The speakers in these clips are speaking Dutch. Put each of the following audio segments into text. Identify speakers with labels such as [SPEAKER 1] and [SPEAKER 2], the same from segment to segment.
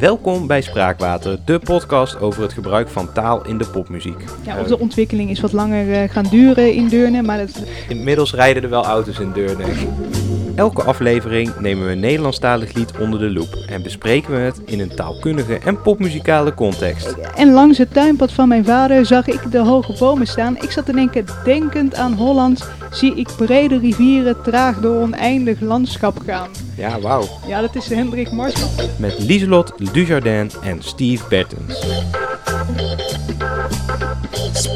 [SPEAKER 1] Welkom bij Spraakwater, de podcast over het gebruik van taal in de popmuziek.
[SPEAKER 2] Ja, of de ontwikkeling is wat langer eh, gaan duren in Deurne, maar dat...
[SPEAKER 1] Inmiddels rijden er wel auto's in Deurne. Elke aflevering nemen we een Nederlandstalig lied onder de loep en bespreken we het in een taalkundige en popmuzikale context.
[SPEAKER 2] En langs het tuinpad van mijn vader zag ik de hoge bomen staan. Ik zat te denken, denkend aan Holland, zie ik brede rivieren traag door oneindig landschap gaan.
[SPEAKER 1] Ja, wauw.
[SPEAKER 2] Ja, dat is Hendrik Marsman.
[SPEAKER 1] Met Lieselot Dujardin en Steve Bertens.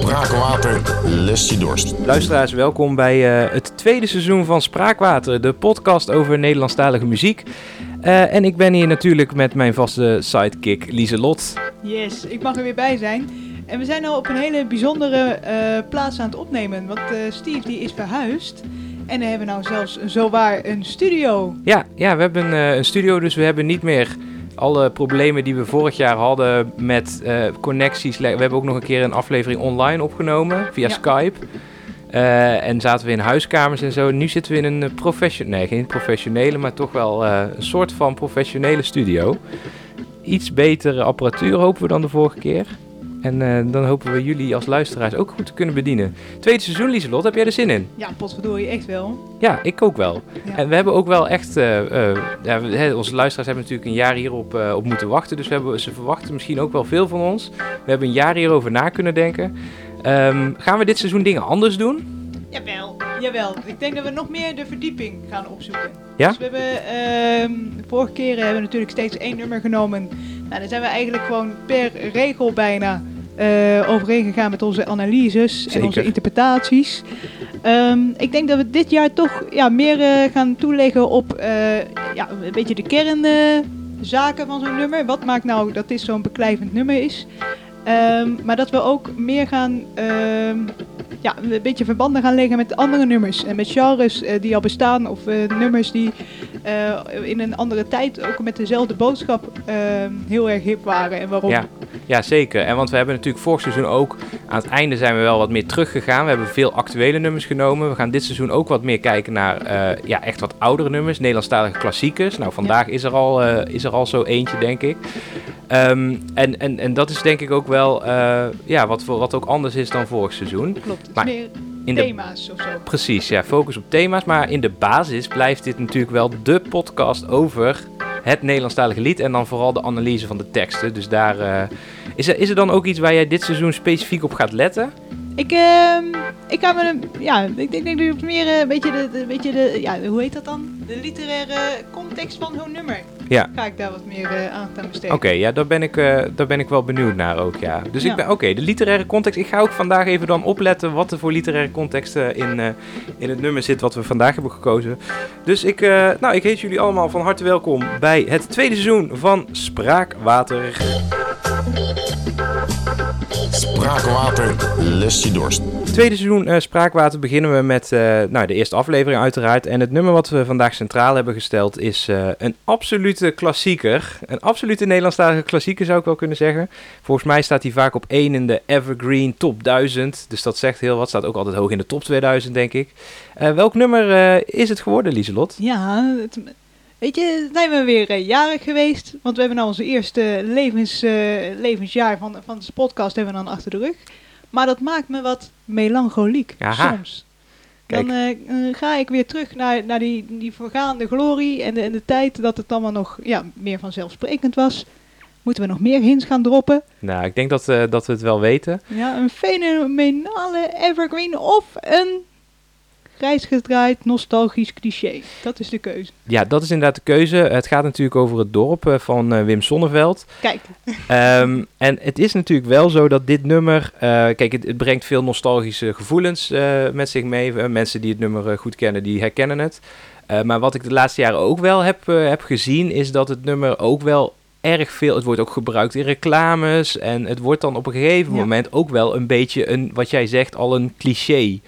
[SPEAKER 3] Spraakwater, lest je dorst.
[SPEAKER 1] Luisteraars, welkom bij eh, het tweede seizoen van Spraakwater, de podcast over Nederlandstalige muziek. Eh, en ik ben hier natuurlijk met mijn vaste sidekick Lieselot.
[SPEAKER 2] Yes, ik mag er weer bij zijn. En we zijn al op een hele bijzondere eh, plaats aan het opnemen, want eh, Steve die is verhuisd. En we hebben nou zelfs zowaar een studio.
[SPEAKER 1] Ja, ja we hebben een studio, dus we hebben niet meer alle problemen die we vorig jaar hadden met eh, connecties. We hebben ook nog een keer een aflevering online opgenomen via
[SPEAKER 2] Ja.
[SPEAKER 1] Skype. Eh, en zaten we in huiskamers en zo. Nu zitten we in een professionele, nee geen professionele, maar toch wel eh, een soort van professionele studio. Iets betere apparatuur hopen we dan de vorige keer. En eh, dan hopen we jullie als luisteraars ook goed te kunnen bedienen. Tweede seizoen, Lieselot, heb jij er zin in?
[SPEAKER 2] Ja, potverdorie, echt wel.
[SPEAKER 1] Ja, ik ook wel.
[SPEAKER 2] Ja.
[SPEAKER 1] En we hebben ook wel echt, eh, eh, ja, we- onze luisteraars hebben natuurlijk een jaar hierop op moeten wachten. Dus we hebben, ze verwachten misschien ook wel veel van ons. We hebben een jaar hierover na kunnen denken. Ehm, gaan we dit seizoen dingen anders doen?
[SPEAKER 2] Jawel, jawel. Ik denk dat we nog meer de verdieping gaan opzoeken.
[SPEAKER 1] Ja?
[SPEAKER 2] Dus we hebben, ehm, de vorige keren hebben we natuurlijk steeds één nummer genomen. Nou, dan zijn we eigenlijk gewoon per regel bijna eh overheen gegaan met onze analyses en onze interpretaties. Ehm, ik denk dat we dit jaar toch ja, meer eh, gaan toeleggen op eh, ja, een beetje de kernzaken van zo'n nummer. Wat maakt nou dat dit zo'n beklijvend nummer is? Ehm, maar dat we ook meer gaan ehm, ja, een beetje verbanden gaan leggen met andere nummers. En met genres eh, die al bestaan of eh, nummers die eh, in een andere tijd ook met dezelfde boodschap ehm, heel erg hip waren. En waarom?
[SPEAKER 1] Ja. Ja, zeker. En want we hebben natuurlijk vorig seizoen ook, aan het einde zijn we wel wat meer teruggegaan. We hebben veel actuele nummers genomen. We gaan dit seizoen ook wat meer kijken naar ja, echt wat oudere nummers, Nederlandstalige klassiekers. Nou, vandaag is, er al, is er al zo eentje, denk ik. En, en, en dat is denk ik ook wel eh, ja, wat, wat ook anders is dan vorig seizoen.
[SPEAKER 2] Klopt, het is
[SPEAKER 1] Maar
[SPEAKER 2] meer
[SPEAKER 1] In de,
[SPEAKER 2] thema's of zo.
[SPEAKER 1] precies, ja, focus op thema's. Maar in de basis blijft dit natuurlijk wel de podcast over het Nederlandstalige lied. En dan vooral de analyse van de teksten. Dus daar... eh, is, er, is er dan ook iets waar jij dit seizoen specifiek op gaat letten?
[SPEAKER 2] Ik, ehm, ik ga me, ja, ik denk, denk dat ik meer eh, een beetje de, de, beetje de, ja, hoe heet dat dan? De literaire context van zo'n nummer.
[SPEAKER 1] Ja.
[SPEAKER 2] Ga ik daar wat meer eh, aan aan besteden.
[SPEAKER 1] Oké, ja, daar ben, ik, eh, daar ben ik wel benieuwd naar ook, ja. Dus
[SPEAKER 2] Ja.
[SPEAKER 1] ik ben, oké, de literaire context. Ik ga ook vandaag even dan opletten wat er voor literaire context in, in het nummer zit wat we vandaag hebben gekozen. Dus ik, nou, ik heet jullie allemaal van harte welkom bij het tweede seizoen van Spraakwater.
[SPEAKER 3] Spraakwater, lest je dorst.
[SPEAKER 1] Tweede seizoen eh, Spraakwater beginnen we met eh, nou, de eerste aflevering uiteraard. En het nummer wat we vandaag centraal hebben gesteld is eh, een absolute klassieker. Een absolute Nederlandstalige klassieker zou ik wel kunnen zeggen. Volgens mij staat hij vaak op 1 in de Evergreen Top 1000. Dus dat zegt heel wat. Staat ook altijd hoog in de Top 2000 denk ik. Eh, welk nummer eh, is het geworden Lieselot?
[SPEAKER 2] Ja, het, weet je, zijn we weer eh, jarig geweest. Want we hebben nou onze eerste levens, eh, levensjaar van, van deze podcast hebben we dan achter de rug. Maar dat maakt me wat melancholiek
[SPEAKER 1] Aha.
[SPEAKER 2] soms. Dan eh, ga ik weer terug naar, naar die, die voorgaande glorie en de, en de tijd dat het allemaal nog ja, meer vanzelfsprekend was. Moeten we nog meer hints gaan droppen?
[SPEAKER 1] Nou, ik denk dat, dat we het wel weten.
[SPEAKER 2] Ja, een fenomenale evergreen of een grijs gedraaid nostalgisch cliché. Dat is de keuze.
[SPEAKER 1] Ja, dat is inderdaad de keuze. Het gaat natuurlijk over het dorp eh, van eh, Wim Sonneveld.
[SPEAKER 2] Kijk,
[SPEAKER 1] Ehm, en het is natuurlijk wel zo dat dit nummer, eh, kijk, het, het brengt veel nostalgische gevoelens met zich mee. Mensen die het nummer goed kennen, die herkennen het. Maar wat ik de laatste jaren ook wel heb, heb gezien, is dat het nummer ook wel erg veel, het wordt ook gebruikt in reclames. En het wordt dan op een gegeven
[SPEAKER 2] Ja.
[SPEAKER 1] moment ook wel een beetje een, wat jij zegt, al een cliché.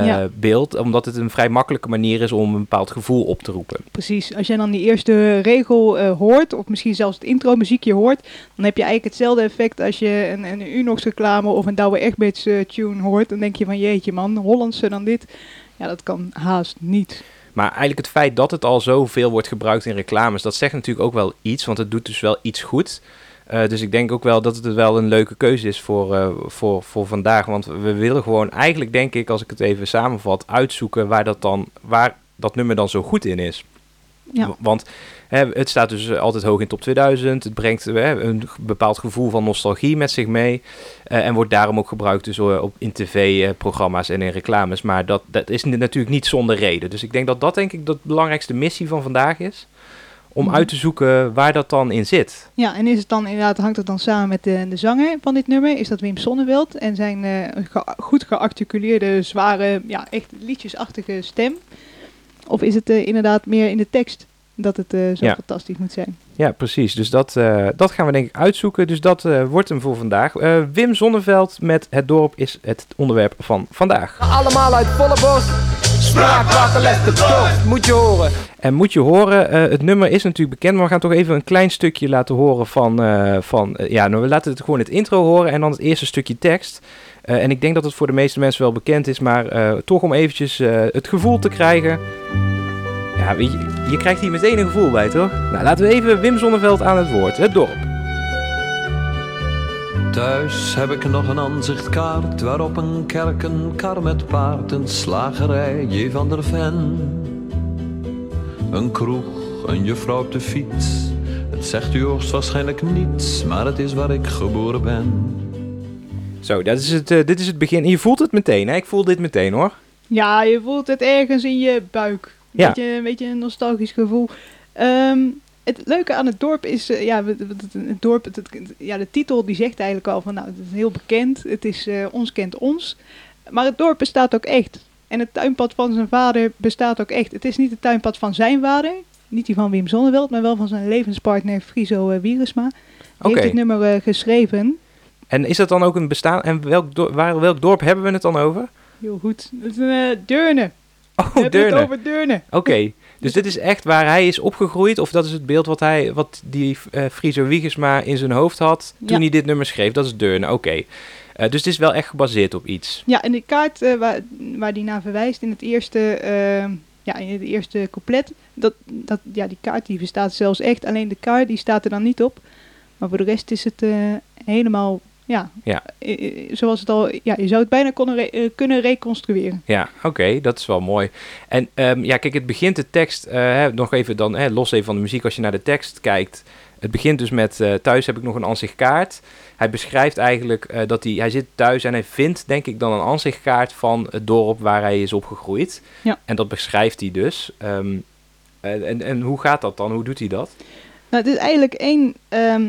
[SPEAKER 1] Eh,
[SPEAKER 2] Ja.
[SPEAKER 1] beeld, omdat het een vrij makkelijke manier is om een bepaald gevoel op te roepen.
[SPEAKER 2] precies. Als jij dan die eerste regel eh, hoort, of misschien zelfs het intro muziekje hoort, dan heb je eigenlijk hetzelfde effect als je een, een Unox reclame of een Douwe Egberts eh, tune hoort. Dan denk je van jeetje man, Hollandse dan dit. Ja, dat kan haast niet.
[SPEAKER 1] Maar eigenlijk het feit dat het al zoveel wordt gebruikt in reclames, dat zegt natuurlijk ook wel iets, want het doet dus wel iets goed. Eh, dus ik denk ook wel dat het wel een leuke keuze is voor, eh, voor, voor vandaag. Want we willen gewoon eigenlijk, denk ik, als ik het even samenvat, uitzoeken waar dat, dan, waar dat nummer dan zo goed in is.
[SPEAKER 2] Ja.
[SPEAKER 1] Want hè, het staat dus altijd hoog in top 2000. Het brengt eh, een bepaald gevoel van nostalgie met zich mee. eh, en wordt daarom ook gebruikt dus, op, in tv-programma's en in reclames. Maar dat, dat is natuurlijk niet zonder reden. Dus ik denk dat dat denk ik de belangrijkste missie van vandaag is. Om
[SPEAKER 2] Mhm.
[SPEAKER 1] uit te zoeken waar dat dan in zit.
[SPEAKER 2] Ja, en is het dan inderdaad, hangt het dan samen met de, de zanger van dit nummer? Is dat Wim Sonneveld en zijn eh, ge- goed gearticuleerde, zware, ja, echt liedjesachtige stem? Of is het eh, inderdaad meer in de tekst dat het eh, zo
[SPEAKER 1] Ja.
[SPEAKER 2] fantastisch moet zijn?
[SPEAKER 1] Ja, precies. Dus dat, eh, dat gaan we denk ik uitzoeken. Dus dat eh, wordt hem voor vandaag. Eh, Wim Zonneveld met Het Dorp is het onderwerp van vandaag.
[SPEAKER 4] Allemaal uit volle dorst, moet je horen.
[SPEAKER 1] En moet je horen, eh, het nummer is natuurlijk bekend, maar we gaan toch even een klein stukje laten horen van, eh, van eh, ja, nou, we laten het gewoon het intro horen en dan het eerste stukje tekst. Eh, en ik denk dat het voor de meeste mensen wel bekend is, maar eh, toch om eventjes eh, het gevoel te krijgen. Ja, je, je krijgt hier meteen een gevoel bij, toch? Nou, laten we even Wim Zonneveld aan het woord. Het dorp.
[SPEAKER 5] Thuis heb ik nog een aanzichtkaart waarop een kerk, een kar met paard, een slagerij, J. van der Ven. Een kroeg, een juffrouw op de fiets. Het zegt u hoogstwaarschijnlijk niets, maar het is waar ik geboren ben.
[SPEAKER 1] Zo, dat is het, eh, dit is het begin. Je voelt het meteen, hè? Ik voel dit meteen, hoor.
[SPEAKER 2] Ja, je voelt het ergens in je buik.
[SPEAKER 1] Ja.
[SPEAKER 2] Beetje, een beetje een nostalgisch gevoel. Ehm, het leuke aan het dorp is, eh, ja, het, het, het dorp, het, het- ja, de titel die zegt eigenlijk al van, nou, het is heel bekend. Het is eh, ons kent ons. Maar het dorp bestaat ook echt. En het tuinpad van zijn vader bestaat ook echt. Het is niet het tuinpad van zijn vader, niet die van Wim Zonneveld, maar wel van zijn levenspartner Friso uh, Wieresma. Die heeft dit nummer geschreven.
[SPEAKER 1] En is dat dan ook een bestaan? En welk, dor- waar, welk dorp hebben we het dan over?
[SPEAKER 2] Heel goed. Het is een Deurne. We
[SPEAKER 1] Oh,
[SPEAKER 2] hebben het
[SPEAKER 1] Deurne.
[SPEAKER 2] over Deurne.
[SPEAKER 1] Oké, dus dit is echt waar hij is opgegroeid, of dat is het beeld wat, hij, wat die eh Friso Wiegersma in zijn hoofd had toen
[SPEAKER 2] Ja.
[SPEAKER 1] hij dit nummer schreef. Dat is Deurne, oké. Eh, dus het is wel echt gebaseerd op iets.
[SPEAKER 2] Ja, en die kaart eh, waar, waar die naar verwijst in het eerste, eh, ja, in het eerste couplet, dat, dat, ja, die kaart die bestaat zelfs echt. Alleen de kaart die staat er dan niet op. Maar voor de rest is het helemaal, ja,
[SPEAKER 1] Ja.
[SPEAKER 2] zoals het al, ja, je zou het bijna konnen re- eh, kunnen reconstrueren.
[SPEAKER 1] Ja, oké, dat is wel mooi. En ehm, ja, kijk, het begint de tekst, eh, hè, nog even dan, hè, los even van de muziek, als je naar de tekst kijkt. Het begint dus met, eh, thuis heb ik nog een ansichtkaart. Hij beschrijft eigenlijk dat hij, hij zit thuis en hij vindt, denk ik, dan een ansichtkaart van het dorp waar hij is opgegroeid.
[SPEAKER 2] Ja.
[SPEAKER 1] En dat beschrijft hij dus. Ehm, en, en, en hoe gaat dat dan? Hoe doet hij dat?
[SPEAKER 2] Nou, het is eigenlijk één, ehm,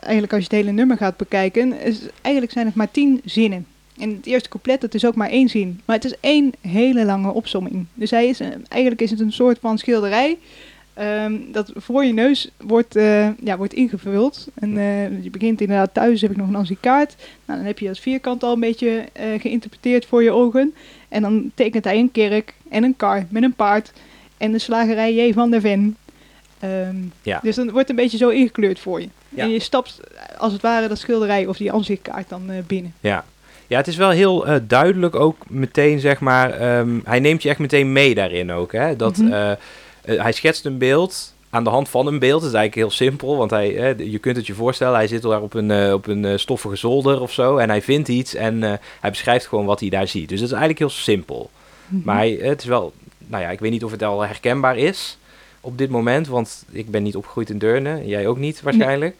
[SPEAKER 2] eigenlijk als je het hele nummer gaat bekijken, is, eigenlijk zijn het maar tien zinnen. En het eerste couplet, dat is ook maar één zin. Maar het is één hele lange opsomming. Dus hij is, een- eigenlijk is het een soort van schilderij ehm, dat voor je neus wordt, eh, ja, wordt ingevuld. En eh, je begint inderdaad thuis, heb ik nog een ansiekaart. Nou, dan heb je dat vierkant al een beetje eh, geïnterpreteerd voor je ogen. En dan tekent hij een kerk en een kar met een paard en de slagerij J. van der Ven. Ehm,
[SPEAKER 1] Ja.
[SPEAKER 2] Dus dan wordt het een beetje zo ingekleurd voor je.
[SPEAKER 1] Ja.
[SPEAKER 2] En je stapt eh, als het ware dat schilderij of die ansichtkaart dan eh, binnen.
[SPEAKER 1] Ja. Ja, het is wel heel eh, duidelijk ook meteen, zeg maar. ehm, hij neemt je echt meteen mee daarin ook. Hè? Dat,
[SPEAKER 2] Mhm.
[SPEAKER 1] hij schetst een beeld aan de hand van een beeld. Dat is eigenlijk heel simpel, want hij, je kunt het je voorstellen. Hij zit daar op een, op een stoffige zolder of zo. En hij vindt iets en hij beschrijft gewoon wat hij daar ziet. Dus dat is eigenlijk heel simpel. Maar hij- het is wel, nou ja, ik weet niet of het al herkenbaar is op dit moment. Want ik ben niet opgegroeid in Deurne. Jij ook niet waarschijnlijk.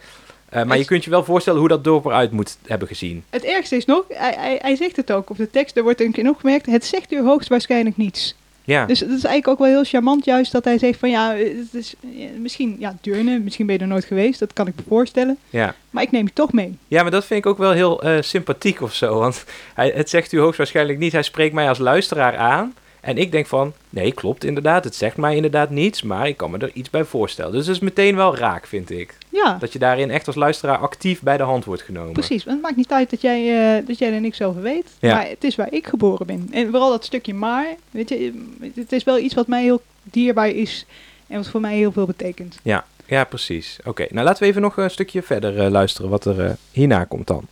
[SPEAKER 1] Eh, maar
[SPEAKER 2] Het-
[SPEAKER 1] je kunt je wel voorstellen hoe dat dorp eruit moet hebben gezien.
[SPEAKER 2] Het ergste is nog, hij, hij, hij zegt het ook op de tekst, er wordt een keer nog gemerkt, het zegt u hoogstwaarschijnlijk niets.
[SPEAKER 1] Ja.
[SPEAKER 2] Dus het is eigenlijk ook wel heel charmant juist dat hij zegt van ja, het is misschien, ja, Deurne, misschien ben je er nooit geweest, dat kan ik me voorstellen.
[SPEAKER 1] Ja.
[SPEAKER 2] Maar ik neem je toch mee.
[SPEAKER 1] ja, maar dat vind ik ook wel heel eh, sympathiek of zo. Want hij, het zegt u hoogstwaarschijnlijk niet. Hij spreekt mij als luisteraar aan. En ik denk van, nee, klopt inderdaad. Het zegt mij inderdaad niets. Maar ik kan me er iets bij voorstellen. Dus dat is meteen wel raak, vind ik.
[SPEAKER 2] Ja,
[SPEAKER 1] Dat je daarin echt als luisteraar actief bij de hand wordt genomen.
[SPEAKER 2] precies. Want het maakt niet uit dat jij, eh, dat jij er niks over weet.
[SPEAKER 1] Ja.
[SPEAKER 2] Maar het is waar ik geboren ben. En vooral dat stukje maar, weet je, het is wel iets wat mij heel dierbaar is en wat voor mij heel veel betekent.
[SPEAKER 1] Ja, ja precies. Oké, nou laten we even nog een stukje verder eh, luisteren wat er eh, hierna komt dan.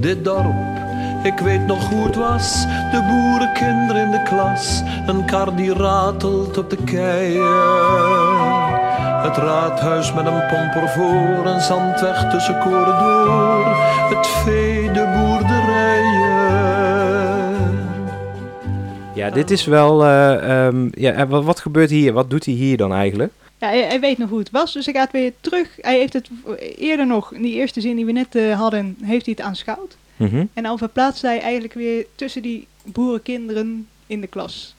[SPEAKER 5] Dit dorp Ik weet nog hoe het was, de boerenkinderen in de klas. Een kar die ratelt op de keien. Het raadhuis met een pomper voor, een zandweg tussen koren door. Het vee, de boerderijen.
[SPEAKER 1] Ja, dit is wel... eh, ehm, ja, wat, wat gebeurt hier? Wat doet hij hier dan eigenlijk?
[SPEAKER 2] Ja, hij, hij weet nog hoe het was, dus hij gaat weer terug. Hij heeft het eerder nog, in die eerste zin die we net eh, hadden, heeft hij het aanschouwd.
[SPEAKER 1] Mhm.
[SPEAKER 2] En dan verplaatst hij eigenlijk weer tussen die boerenkinderen in de klas.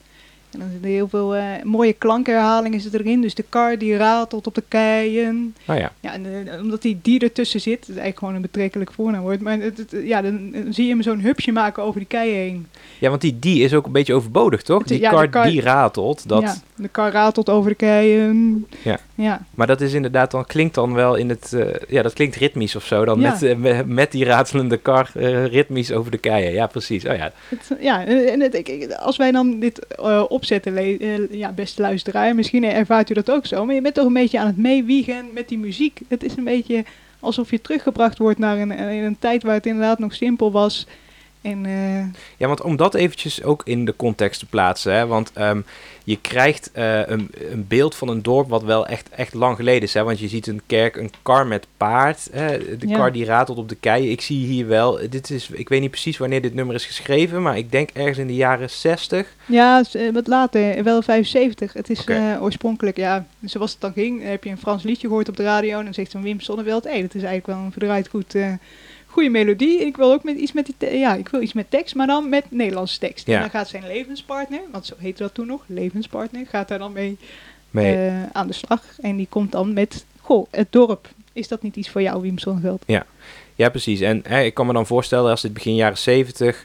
[SPEAKER 2] En dan zitten heel veel eh, mooie klankherhalingen zitten erin. Dus de kar die ratelt op de keien.
[SPEAKER 1] Nou ja.
[SPEAKER 2] Ja, en, eh, omdat die die ertussen zit, dat is eigenlijk gewoon een betrekkelijk voornaamwoord. Maar het, het- ja, dan, zie je hem zo'n hupsje maken over die keien heen.
[SPEAKER 1] ja, want die die is ook een beetje overbodig, toch?
[SPEAKER 2] Het-
[SPEAKER 1] Die
[SPEAKER 2] ja, de
[SPEAKER 1] kar,
[SPEAKER 2] kar-
[SPEAKER 1] die ratelt. Dat,
[SPEAKER 2] Ja, de kar ratelt over de keien.
[SPEAKER 1] Ja.
[SPEAKER 2] Ja.
[SPEAKER 1] Maar dat is inderdaad dan klinkt dan wel in het eh, ja dat klinkt ritmisch of zo dan
[SPEAKER 2] Ja.
[SPEAKER 1] met, eh, me- met die ratelende kar eh, ritmisch over de keien. Ja, precies. Oh ja.
[SPEAKER 2] Het, ja, en het, ik- ik- als wij dan dit opzetten, ja, beste luisteraar, misschien ervaart u dat ook zo, maar je bent toch een beetje aan het meewiegen met die muziek. Het is een beetje alsof je teruggebracht wordt naar een, een tijd waar het inderdaad nog simpel was. En eh,
[SPEAKER 1] Ja, want om dat eventjes ook in de context te plaatsen, hè, want ehm, je krijgt eh, een, een beeld van een dorp wat wel echt, echt lang geleden is, hè, want je ziet een kerk, een kar met paard, hè, de
[SPEAKER 2] Ja.
[SPEAKER 1] kar die ratelt op de keien. Ik zie hier wel, dit is, ik weet niet precies wanneer dit nummer is geschreven, maar ik denk ergens in de jaren 60.
[SPEAKER 2] ja, eh, wat later, wel 75. Het is oorspronkelijk, ja, zoals het dan ging, heb je een Frans liedje gehoord op de radio en dan zegt zo'n Wim Sonneveld, hé, dat is eigenlijk wel een verdraaid goed... Goede melodie. Ik wil ook met iets met die te- ja, ik wil iets met tekst, maar dan met Nederlandse tekst.
[SPEAKER 1] Ja.
[SPEAKER 2] En dan gaat zijn levenspartner, want zo heette dat toen nog, levenspartner, gaat daar dan mee
[SPEAKER 1] Nee,
[SPEAKER 2] eh, aan de slag. En die komt dan met, goh, het dorp. Is dat niet iets voor jou, Wim Sonneveld?
[SPEAKER 1] Ja, precies. En hè, ik kan me dan voorstellen als dit begin jaren 70.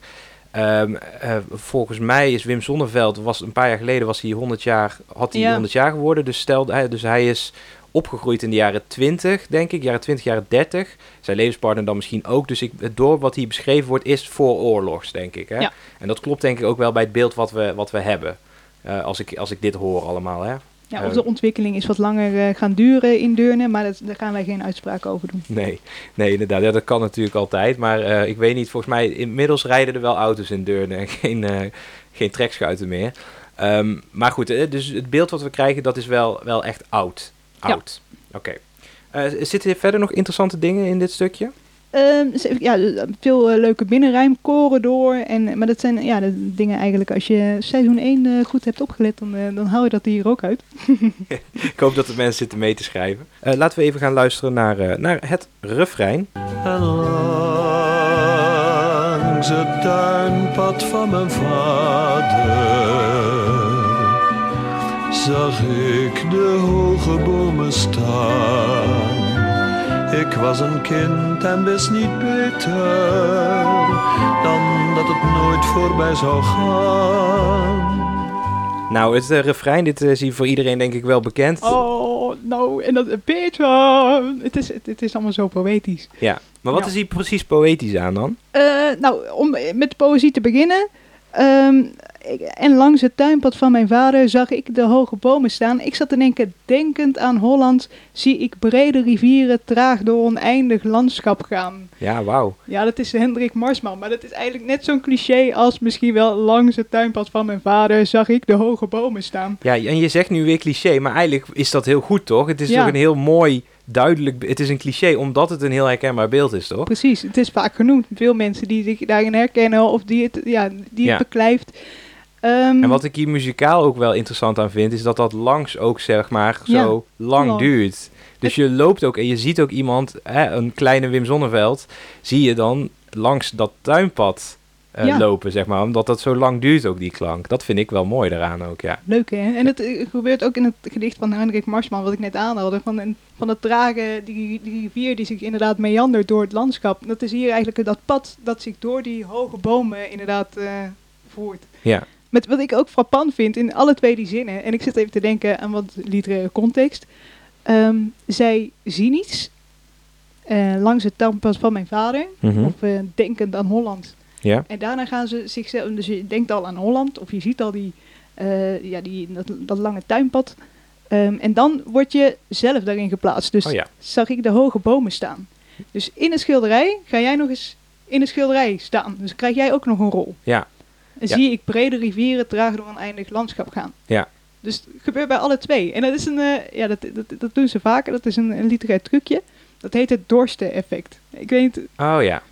[SPEAKER 1] ehm, eh, volgens mij is Wim Sonneveld, was een paar jaar geleden was hij 100 jaar, had hij
[SPEAKER 2] Ja.
[SPEAKER 1] 100 jaar geworden. Dus, stel, hij, dus hij is opgegroeid in de jaren 20, denk ik, jaren 20, jaren 30. Zijn levenspartner dan misschien ook. Dus ik, het dorp wat hier beschreven wordt is voor oorlogs, denk ik. Hè?
[SPEAKER 2] Ja.
[SPEAKER 1] En dat klopt denk ik ook wel bij het beeld wat we, wat we hebben. Eh, als, ik, als ik dit hoor allemaal. Hè?
[SPEAKER 2] Ja,
[SPEAKER 1] Eh.
[SPEAKER 2] of de ontwikkeling is wat langer eh, gaan duren in Deurne, maar dat, daar gaan wij geen uitspraak over doen.
[SPEAKER 1] Nee, nee inderdaad. Ja, dat kan natuurlijk altijd. Maar ik weet niet, volgens mij inmiddels rijden er wel auto's in Deurne en geen, eh geen trekschuiten meer. Ehm, maar goed, dus het beeld wat we krijgen, dat is wel, wel echt oud.
[SPEAKER 2] Ja.
[SPEAKER 1] Oké. Eh, zitten er verder nog interessante dingen in dit stukje?
[SPEAKER 2] Ehm, ja, eh, veel eh, leuke binnenruim, corridor. En, maar dat zijn ja, de dingen eigenlijk, als je seizoen 1 eh, goed hebt opgelet, dan, dan hou je dat hier ook uit.
[SPEAKER 1] Ik hoop dat de mensen zitten mee te schrijven. Eh, laten we even gaan luisteren naar, eh, naar het refrein.
[SPEAKER 5] Langs het tuinpad van mijn vader zag ik de hoge bomen staan. Ik was een kind en wist niet beter dan dat het nooit voorbij zou gaan.
[SPEAKER 1] Nou, het eh, refrein, dit is hier voor iedereen denk ik wel bekend.
[SPEAKER 2] Oh, nou, en dat Peter. Het is, het, het is allemaal zo poëtisch.
[SPEAKER 1] Ja, maar wat
[SPEAKER 2] Ja.
[SPEAKER 1] is hier precies poëtisch aan dan?
[SPEAKER 2] Eh, nou, om met de poëzie te beginnen. Ehm, en langs het tuinpad van mijn vader zag ik de hoge bomen staan. Ik zat te denken, denkend aan Holland, zie ik brede rivieren traag door oneindig landschap gaan.
[SPEAKER 1] Ja, wauw.
[SPEAKER 2] Ja, dat is Hendrik Marsman, maar dat is eigenlijk net zo'n cliché als misschien wel langs het tuinpad van mijn vader zag ik de hoge bomen staan.
[SPEAKER 1] Ja, en je zegt nu weer cliché, maar eigenlijk is dat heel goed, toch? Het is
[SPEAKER 2] Ja.
[SPEAKER 1] toch een heel mooi, duidelijk... Het is een cliché omdat het een heel herkenbaar beeld is, toch?
[SPEAKER 2] Precies, het is vaak genoemd. Veel mensen die zich daarin herkennen of die het, ja, die
[SPEAKER 1] Ja.
[SPEAKER 2] het beklijft. Ehm,
[SPEAKER 1] En wat ik hier muzikaal ook wel interessant aan vind, is dat dat langs ook, zeg maar,
[SPEAKER 2] Ja,
[SPEAKER 1] zo lang
[SPEAKER 2] lang.
[SPEAKER 1] duurt. Dus je loopt ook en je ziet ook iemand, hè, een kleine Wim Zonneveld, zie je dan langs dat tuinpad eh,
[SPEAKER 2] Ja.
[SPEAKER 1] lopen, zeg maar. Omdat dat zo lang duurt ook, die klank. Dat vind ik wel mooi daaraan ook, ja.
[SPEAKER 2] Leuk hè? En het eh, gebeurt ook in het gedicht van Hendrik Marsman, wat ik net aanhaalde. Van, van het dragen, die, die rivier die zich inderdaad meandert door het landschap. Dat is hier eigenlijk dat pad dat zich door die hoge bomen inderdaad eh, voert.
[SPEAKER 1] Ja,
[SPEAKER 2] Met wat ik ook frappant vind in alle twee die zinnen. En ik zit even te denken aan wat literaire context. Ehm, zij zien iets langs het tuinpad van mijn vader.
[SPEAKER 1] Mhm.
[SPEAKER 2] Of denkend aan Holland.
[SPEAKER 1] Ja.
[SPEAKER 2] En daarna gaan ze zichzelf, dus je denkt al aan Holland, of je ziet al die, eh, ja, die, dat, dat lange tuinpad. Ehm, en dan word je zelf daarin geplaatst. Dus
[SPEAKER 1] Oh ja.
[SPEAKER 2] zag ik de hoge bomen staan. Dus in een schilderij ga jij nog eens in de schilderij staan. Dus krijg jij ook nog een rol.
[SPEAKER 1] Ja.
[SPEAKER 2] En
[SPEAKER 1] Ja.
[SPEAKER 2] zie ik brede rivieren traag door een eindig landschap gaan.
[SPEAKER 1] Ja.
[SPEAKER 2] Dus het gebeurt bij alle twee. En dat is een, eh, ja, dat, dat, dat doen ze vaker. Dat is een, een literair trucje. Dat heet het Dorsten-effect. Ik weet niet,
[SPEAKER 1] Oh ja.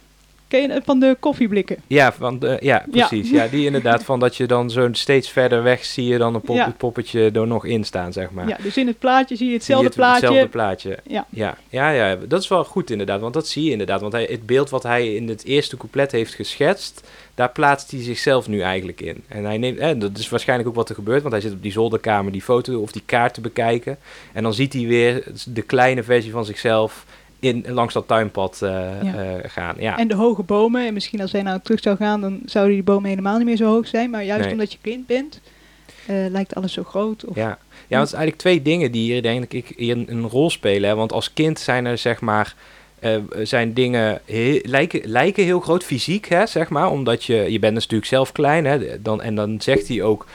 [SPEAKER 2] Ken het van de koffieblikken?
[SPEAKER 1] Ja, van de, ja, precies. Ja. die inderdaad van dat je dan zo steeds verder weg zie je dan een pop,
[SPEAKER 2] Ja.
[SPEAKER 1] het poppetje er nog in staan, zeg maar.
[SPEAKER 2] Ja, dus in het plaatje zie je
[SPEAKER 1] Zie je
[SPEAKER 2] hetzelfde
[SPEAKER 1] het-
[SPEAKER 2] plaatje.
[SPEAKER 1] Hetzelfde plaatje.
[SPEAKER 2] Ja.
[SPEAKER 1] Ja, ja, ja, dat is wel goed inderdaad, want dat zie je inderdaad. Want hij, het beeld wat hij in het eerste couplet heeft geschetst, daar plaatst hij zichzelf nu eigenlijk in. En hij neemt, en dat is waarschijnlijk ook wat er gebeurt, want hij zit op die zolderkamer die foto of die kaart te bekijken. En dan ziet hij weer de kleine versie van zichzelf in, langs dat tuinpad eh,
[SPEAKER 2] Ja.
[SPEAKER 1] eh, gaan. Ja.
[SPEAKER 2] En de hoge bomen. En misschien als hij nou terug zou gaan, dan zouden die bomen helemaal niet meer zo hoog zijn. Maar juist
[SPEAKER 1] Nee.
[SPEAKER 2] omdat je kind bent, eh, lijkt alles zo groot. Of,
[SPEAKER 1] Ja. ja, want het is eigenlijk twee dingen die hier denk ik hier een, een rol spelen. Hè? Want als kind zijn er zeg maar zijn dingen lijken, lijken heel groot fysiek, hè, zeg maar, omdat je je bent natuurlijk zelf klein, hè, dan en dan zegt hij ook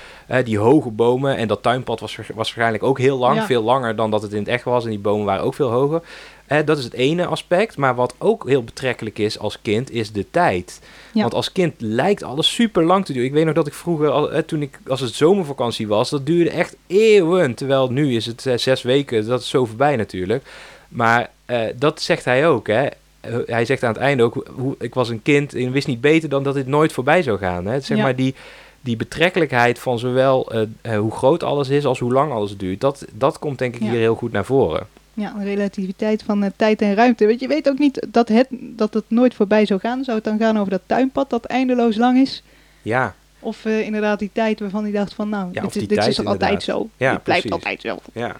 [SPEAKER 1] die hoge bomen en dat tuinpad was, was waarschijnlijk ook heel lang,
[SPEAKER 2] Ja.
[SPEAKER 1] veel langer dan dat het in het echt was en die bomen waren ook veel hoger. Eh, dat is het ene aspect, maar wat ook heel betrekkelijk is als kind is de tijd.
[SPEAKER 2] Ja.
[SPEAKER 1] Want als kind lijkt alles super lang te duren. Ik weet nog dat ik vroeger, eh, toen ik, als het zomervakantie was, dat duurde echt eeuwen. Terwijl nu is het eh, zes weken, dat is zo voorbij natuurlijk. Maar eh, dat zegt hij ook, hè. Eh, Hij zegt aan het einde ook, hoe, ik was een kind en wist niet beter dan dat dit nooit voorbij zou gaan. Hè. Zeg
[SPEAKER 2] Ja.
[SPEAKER 1] maar die, die betrekkelijkheid van zowel hoe groot alles is als hoe lang alles duurt. Dat, dat komt denk ik
[SPEAKER 2] Ja.
[SPEAKER 1] hier heel goed naar voren.
[SPEAKER 2] Ja, een relativiteit van eh, tijd en ruimte. Want je weet ook niet dat het, dat het nooit voorbij zou gaan. Zou het dan gaan over dat tuinpad dat eindeloos lang is?
[SPEAKER 1] Ja,
[SPEAKER 2] Of eh, inderdaad die tijd waarvan hij dacht van nou,
[SPEAKER 1] Ja,
[SPEAKER 2] dit, is- dit
[SPEAKER 1] tijd
[SPEAKER 2] is toch altijd zo?
[SPEAKER 1] Ja,
[SPEAKER 2] dit blijft
[SPEAKER 1] precies.
[SPEAKER 2] altijd zo.
[SPEAKER 1] ja.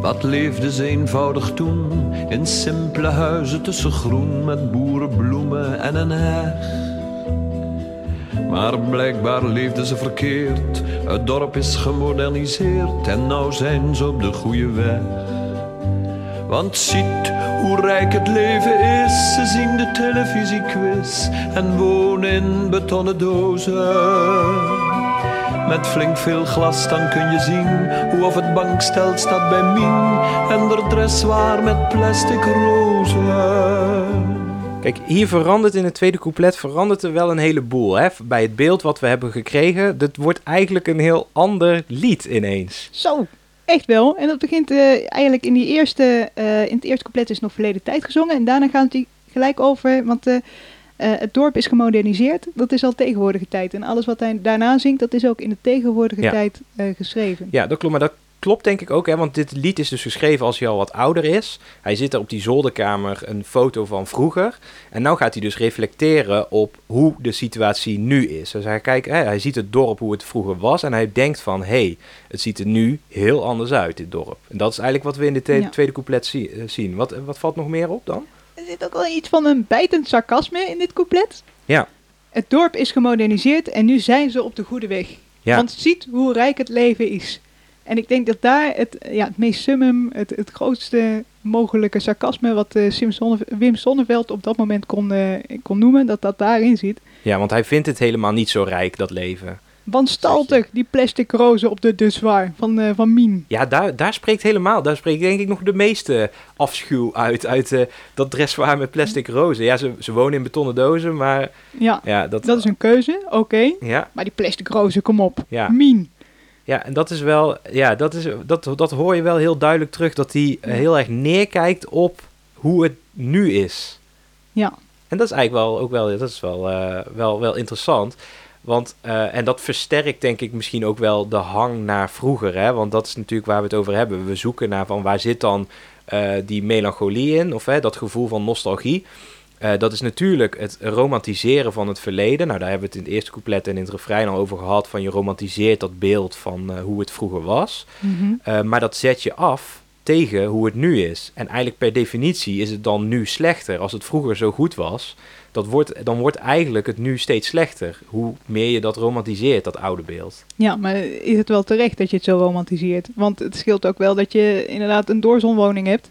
[SPEAKER 5] Wat leefde ze eenvoudig toen in simpele huizen tussen groen met boerenbloemen en een heg. Maar blijkbaar leefden ze verkeerd. Het dorp is gemoderniseerd en nou zijn ze op de goede weg. Want ziet hoe rijk het leven is. Ze zien de televisiequiz en wonen in betonnen dozen. Met flink veel glas dan kun je zien hoe of het bankstel staat bij Mien en de dress waar met plastic rozen.
[SPEAKER 1] Kijk, hier verandert in het tweede couplet verandert er wel een heleboel. Hè? Bij het beeld wat we hebben gekregen, dat wordt eigenlijk een heel ander lied ineens.
[SPEAKER 2] Zo, echt wel. En dat begint eh, eigenlijk in die eerste, eh, in het eerste couplet is nog verleden tijd gezongen. En daarna gaat hij gelijk over, want eh, het dorp is gemoderniseerd. Dat is al tegenwoordige tijd. En alles wat hij daarna zingt, dat is ook in de tegenwoordige
[SPEAKER 1] Ja.
[SPEAKER 2] tijd geschreven.
[SPEAKER 1] Ja, dat klopt. Maar dat klopt denk ik ook, hè? want dit lied is dus geschreven als hij al wat ouder is. Hij zit er op die zolderkamer een foto van vroeger. En nou gaat hij dus reflecteren op hoe de situatie nu is. Dus hij, kijkt, hè, hij ziet het dorp hoe het vroeger was en hij denkt van... hé, hey, het ziet er nu heel anders uit, dit dorp. En dat is eigenlijk wat we in dit tweede,
[SPEAKER 2] Ja.
[SPEAKER 1] tweede couplet zie- eh, zien. Wat, wat valt nog meer op dan?
[SPEAKER 2] Er zit ook wel iets van een bijtend sarcasme in dit couplet.
[SPEAKER 1] Ja.
[SPEAKER 2] Het dorp is gemoderniseerd en nu zijn ze op de goede weg.
[SPEAKER 1] Ja.
[SPEAKER 2] Want ziet hoe rijk het leven is. En ik denk dat daar het, ja, het meest summum, het, het grootste mogelijke sarcasme wat eh, Sim Sonne- Wim Sonneveld op dat moment kon, eh, kon noemen, dat dat daarin zit.
[SPEAKER 1] Ja, want hij vindt het helemaal niet zo rijk, dat leven.
[SPEAKER 2] Wanstaltig, die plastic rozen op de duswaar van, eh, van Mien.
[SPEAKER 1] Ja, daar, daar spreekt helemaal, daar spreekt denk ik nog de meeste afschuw uit, uit eh, dat dressoir met plastic rozen. Ja, ze, ze wonen in betonnen dozen, maar
[SPEAKER 2] Ja,
[SPEAKER 1] ja, dat...
[SPEAKER 2] dat is een keuze, oké.
[SPEAKER 1] Ja,
[SPEAKER 2] Maar die plastic rozen, kom op.
[SPEAKER 1] Ja.
[SPEAKER 2] Mien.
[SPEAKER 1] Ja, en dat is wel, ja, dat, is, dat, dat hoor je wel heel duidelijk terug, dat hij heel erg neerkijkt op hoe het nu is.
[SPEAKER 2] Ja.
[SPEAKER 1] En dat is eigenlijk wel, ook wel, dat is wel, eh, wel, wel interessant. Want, eh, en dat versterkt denk ik misschien ook wel de hang naar vroeger. Hè? Want dat is natuurlijk waar we het over hebben. We zoeken naar van waar zit dan eh, die melancholie in, of hè, dat gevoel van nostalgie. Eh, dat is natuurlijk het romantiseren van het verleden. Nou, daar hebben we het in het eerste couplet en in het refrein al over gehad. Van je romantiseert dat beeld van eh, hoe het vroeger was.
[SPEAKER 2] Mhm.
[SPEAKER 1] Eh, maar dat zet je af tegen hoe het nu is. En eigenlijk per definitie is het dan nu slechter. Als het vroeger zo goed was, dat wordt, dan wordt eigenlijk het nu steeds slechter. Hoe meer je dat romantiseert, dat oude beeld.
[SPEAKER 2] Ja, maar is het wel terecht dat je het zo romantiseert? Want het scheelt ook wel dat je inderdaad een doorzonwoning hebt.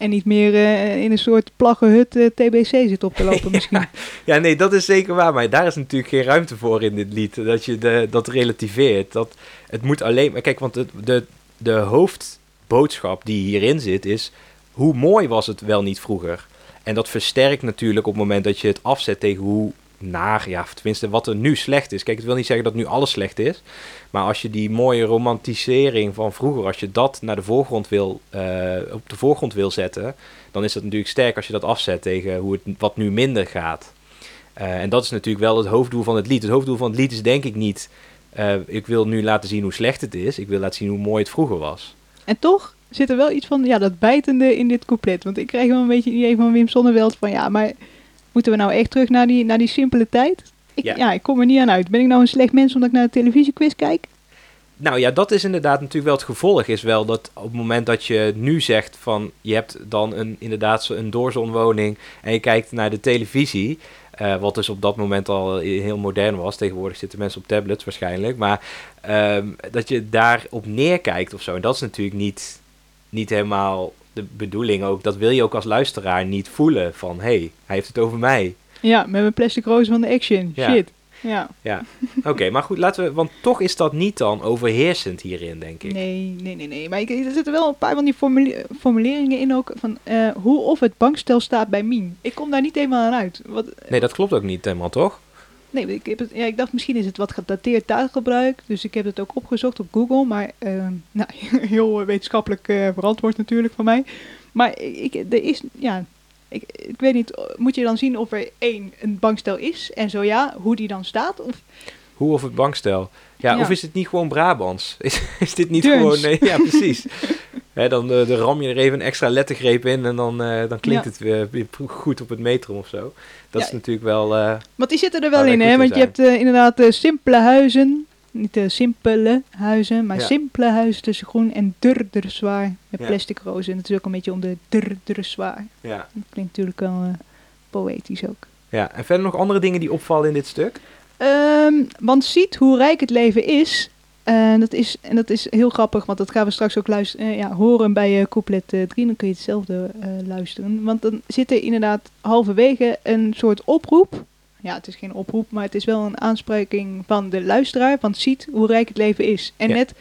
[SPEAKER 2] En niet meer eh, in een soort plaggenhut eh, TBC zit op te lopen misschien.
[SPEAKER 1] Ja, nee, dat is zeker waar. Maar daar is natuurlijk geen ruimte voor in dit lied. Dat je de, dat relativeert. Dat, het moet alleen maar... Kijk, want het, de, de hoofdboodschap die hierin zit is... Hoe mooi was het wel niet vroeger? En dat versterkt natuurlijk op het moment dat je het afzet tegen hoe naar, ja, tenminste wat er nu slecht is. Kijk, het wil niet zeggen dat nu alles slecht is. Maar als je die mooie romantisering van vroeger, als je dat naar de voorgrond wil, eh, op de voorgrond wil zetten, dan is dat natuurlijk sterk als je dat afzet tegen hoe het wat nu minder gaat. Eh, en dat is natuurlijk wel het hoofddoel van het lied. Het hoofddoel van het lied is denk ik niet, eh, ik wil nu laten zien hoe slecht het is. Ik wil laten zien hoe mooi het vroeger was.
[SPEAKER 2] En toch zit er wel iets van ja, dat bijtende in dit couplet. Want ik krijg wel een beetje het idee van Wim Sonneveld van ja, maar moeten we nou echt terug naar die, naar die simpele tijd? Ik,
[SPEAKER 1] Ja.
[SPEAKER 2] ja. ik kom er niet aan uit. Ben ik nou een slecht mens omdat ik naar de televisiequiz kijk?
[SPEAKER 1] Nou ja, dat is inderdaad natuurlijk wel het gevolg. Is wel dat op het moment dat je nu zegt van je hebt dan een, inderdaad een doorzonwoning en je kijkt naar de televisie. eh, wat dus op dat moment al heel modern was. Tegenwoordig zitten mensen op tablets waarschijnlijk. Maar ehm, dat je daarop neerkijkt of zo. En dat is natuurlijk niet, niet helemaal de bedoeling ook. Dat wil je ook als luisteraar niet voelen van hé, hey, hij heeft het over mij.
[SPEAKER 2] Ja, met mijn plastic roze van de action.
[SPEAKER 1] Ja.
[SPEAKER 2] Shit. Ja.
[SPEAKER 1] Ja, oké, maar goed, laten we, want toch is dat niet dan overheersend hierin, denk ik.
[SPEAKER 2] Nee, nee, nee, nee. Maar ik, er zitten wel een paar van die formule- formuleringen in ook. Van eh, hoe of het bankstel staat bij Mien. Ik kom daar niet helemaal aan uit. Wat,
[SPEAKER 1] Nee, dat klopt ook niet helemaal, toch?
[SPEAKER 2] Nee, ik, heb het, ja, ik dacht misschien is het wat gedateerd taalgebruik. Dus ik heb het ook opgezocht op Google. Maar eh, nou, heel wetenschappelijk eh, verantwoord natuurlijk van mij. Maar ik, er is, ja, ik, ik weet niet, moet je dan zien of er één een bankstel is? En zo ja, hoe die dan staat? Of,
[SPEAKER 1] Hoe of het bankstel. Ja,
[SPEAKER 2] Ja.
[SPEAKER 1] of is het niet gewoon Brabants? Is, is dit niet gewoon... Nee, ja, precies. Hè, dan, eh, dan ram je er even een extra lettergreep in en dan, eh, dan klinkt
[SPEAKER 2] Ja.
[SPEAKER 1] het weer, weer goed op het metrum of zo. Dat
[SPEAKER 2] Ja.
[SPEAKER 1] is natuurlijk wel... eh,
[SPEAKER 2] want die zitten er wel in, hè? Want je hebt inderdaad simpele huizen. Niet de simpele huizen, maar
[SPEAKER 1] Ja.
[SPEAKER 2] simpele huizen tussen groen en durder zwaar. Met plastic rozen. En het is ook een beetje om de durder zwaar.
[SPEAKER 1] ja.
[SPEAKER 2] Dat klinkt natuurlijk wel poëtisch ook.
[SPEAKER 1] ja, en verder nog andere dingen die opvallen in dit stuk?
[SPEAKER 2] Ehm, want ziet hoe rijk het leven is. En dat is, en dat is heel grappig, want dat gaan we straks ook luisteren, ja, horen bij eh couplet 3. dan kun je hetzelfde eh, luisteren. Want dan zit er inderdaad halverwege een soort oproep. Ja, het is geen oproep, maar het is wel een aanspreking van de luisteraar. Want ziet hoe rijk het leven is. En
[SPEAKER 1] Ja.
[SPEAKER 2] net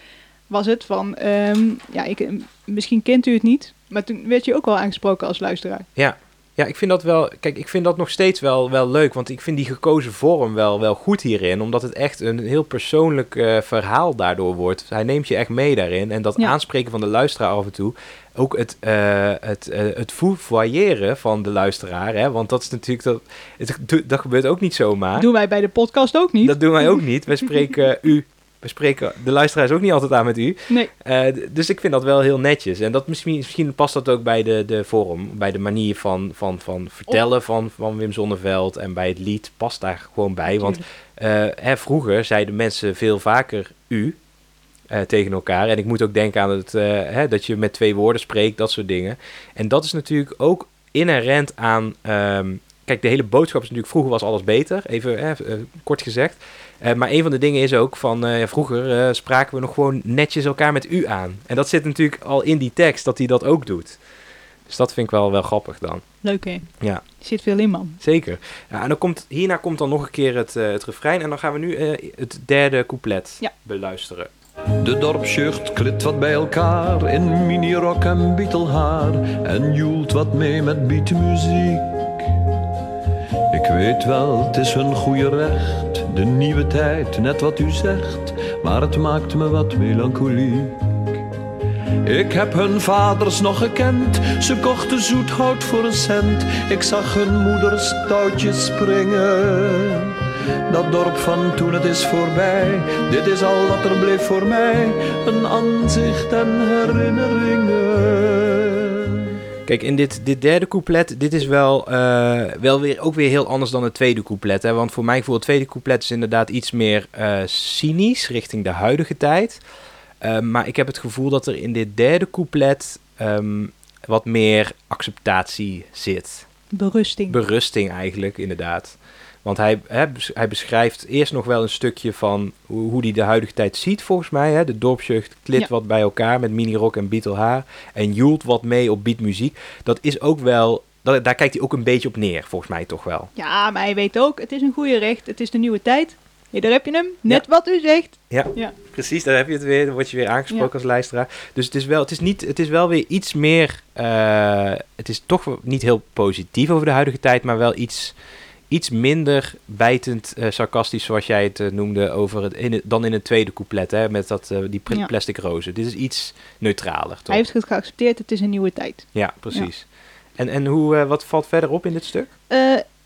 [SPEAKER 2] was het van, ehm, ja, ik, eh, misschien kent u het niet. Maar toen werd je ook wel aangesproken als luisteraar.
[SPEAKER 1] Ja. Ja, ik vind dat wel. Kijk, ik vind dat nog steeds wel, wel leuk. Want ik vind die gekozen vorm wel, wel goed hierin. Omdat het echt een heel persoonlijk eh, verhaal daardoor wordt. Hij neemt je echt mee daarin. En dat
[SPEAKER 2] Ja.
[SPEAKER 1] aanspreken van de luisteraar af en toe. Ook het, eh het, eh het foevoyeren van de luisteraar. Hè? Want dat is natuurlijk. Dat, het, dat gebeurt ook niet zomaar.
[SPEAKER 2] Doen wij bij de podcast ook niet.
[SPEAKER 1] Dat doen wij ook niet. Wij spreken u. We spreken de luisteraar is ook niet altijd aan met u.
[SPEAKER 2] Nee.
[SPEAKER 1] Eh, dus ik vind dat wel heel netjes. En dat misschien, misschien past dat ook bij de, de vorm, bij de manier van, van, van vertellen van, van Wim Zonneveld. En bij het lied past daar gewoon bij. Want eh, hè, vroeger zeiden mensen veel vaker u eh, tegen elkaar. En ik moet ook denken aan het, hè, dat je met twee woorden spreekt, dat soort dingen. En dat is natuurlijk ook inherent aan. ehm, kijk, de hele boodschap is natuurlijk vroeger was alles beter, even hè, eh, kort gezegd. Eh, maar een van de dingen is ook van eh, vroeger eh, spraken we nog gewoon netjes elkaar met u aan. En dat zit natuurlijk al in die tekst dat hij dat ook doet. Dus dat vind ik wel, wel grappig dan.
[SPEAKER 2] Leuk hè?
[SPEAKER 1] Ja.
[SPEAKER 2] Er zit veel in man.
[SPEAKER 1] Zeker. Ja, en dan komt, hierna komt dan nog een keer het, eh, het refrein. En dan gaan we nu eh, het derde couplet
[SPEAKER 2] Ja.
[SPEAKER 1] beluisteren.
[SPEAKER 5] De dorpsjeugd klit wat bij elkaar in minirok en bietelhaar en joelt wat mee met beatmuziek. Weet wel, het is hun goede recht, de nieuwe tijd, net wat u zegt, maar het maakt me wat melancholiek. Ik heb hun vaders nog gekend, ze kochten zoet hout voor een cent. Ik zag hun moeders touwtjes springen. Dat dorp van toen het is voorbij, dit is al wat er bleef voor mij. Een aanzicht en herinneringen.
[SPEAKER 1] Kijk, in dit, dit derde couplet, dit is wel, eh, wel weer, ook weer heel anders dan het tweede couplet. Hè? Want voor mij voor het tweede couplet is inderdaad iets meer eh, cynisch richting de huidige tijd. Eh, maar ik heb het gevoel dat er in dit derde couplet ehm, wat meer acceptatie zit.
[SPEAKER 2] Berusting.
[SPEAKER 1] Berusting eigenlijk, inderdaad. Want hij, hè, hij beschrijft eerst nog wel een stukje van hoe, hoe hij de huidige tijd ziet, volgens mij. Hè? De dorpsjeugd klit
[SPEAKER 2] Ja.
[SPEAKER 1] wat bij elkaar met minirok en beatelhaar. En joelt wat mee op beatmuziek. Dat is ook wel... dat- daar kijkt hij ook een beetje op neer, volgens mij toch wel.
[SPEAKER 2] Ja, maar hij weet ook, het is een goede recht, het is de nieuwe tijd. Hey, daar heb je hem. Net wat u zegt.
[SPEAKER 1] Precies, daar heb je het weer. Dan word je weer aangesproken
[SPEAKER 2] Ja.
[SPEAKER 1] als luisteraar. Dus het is wel, het is niet, het is wel weer iets meer. eh, het is toch niet heel positief over de huidige tijd, maar wel iets, iets minder bijtend eh, sarcastisch, zoals jij het eh, noemde, over het, in het, dan in het tweede couplet, hè, met dat, eh, die pr-
[SPEAKER 2] Ja.
[SPEAKER 1] plastic rozen. Dit is iets neutraler, toch?
[SPEAKER 2] Hij heeft het geaccepteerd, het is een nieuwe tijd.
[SPEAKER 1] Ja, precies. En, en hoe, wat valt verder op in dit stuk?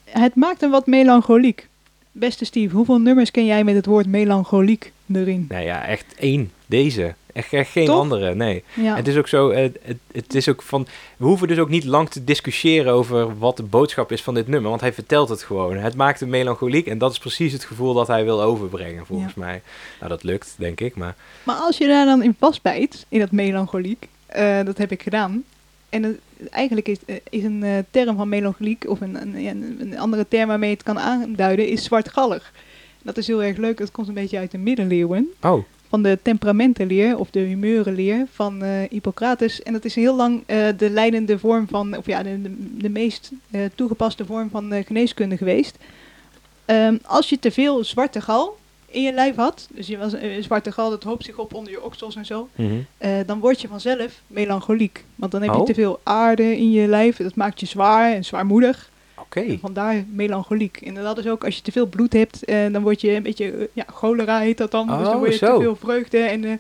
[SPEAKER 2] Het maakt hem wat melancholiek. Beste Steve, hoeveel nummers ken jij met het woord melancholiek erin?
[SPEAKER 1] Nou ja, echt één. Deze. Echt, echt geen andere, nee.
[SPEAKER 2] Ja.
[SPEAKER 1] Het is ook zo, eh, het, het is ook van, we hoeven dus ook niet lang te discussiëren over wat de boodschap is van dit nummer, want hij vertelt het gewoon. Het maakt hem melancholiek en dat is precies het gevoel dat hij wil overbrengen, volgens mij. Nou, dat lukt, denk ik, maar
[SPEAKER 2] Maar als je daar dan in vastbijt, in dat melancholiek, eh, dat heb ik gedaan. En het- eigenlijk is, eh, is een term van melancholiek, of een, een, een- een andere term waarmee je het kan aanduiden, is zwartgallig. Dat is heel erg leuk, dat komt een beetje uit de middeleeuwen.
[SPEAKER 1] oh,
[SPEAKER 2] Van de temperamentenleer, of de humeurenleer van eh, Hippocrates. En dat is heel lang eh, de leidende vorm van, of ja, de, de, meest eh, toegepaste vorm van geneeskunde geweest. Ehm, als je te veel zwarte gal in je lijf had, dus je was een zwarte gal, dat hoopt zich op onder je oksels en zo,
[SPEAKER 1] mhm.
[SPEAKER 2] dan word je vanzelf melancholiek. Want dan heb je
[SPEAKER 1] Oh.
[SPEAKER 2] te veel aarde in je lijf, dat maakt je zwaar en zwaarmoedig. Vandaar melancholiek. En dat is ook als je te veel bloed hebt, eh, dan word je een beetje, eh, ja, cholera heet dat dan. dus
[SPEAKER 1] Oh,
[SPEAKER 2] dan word je
[SPEAKER 1] zo.
[SPEAKER 2] te veel vreugde en... eh,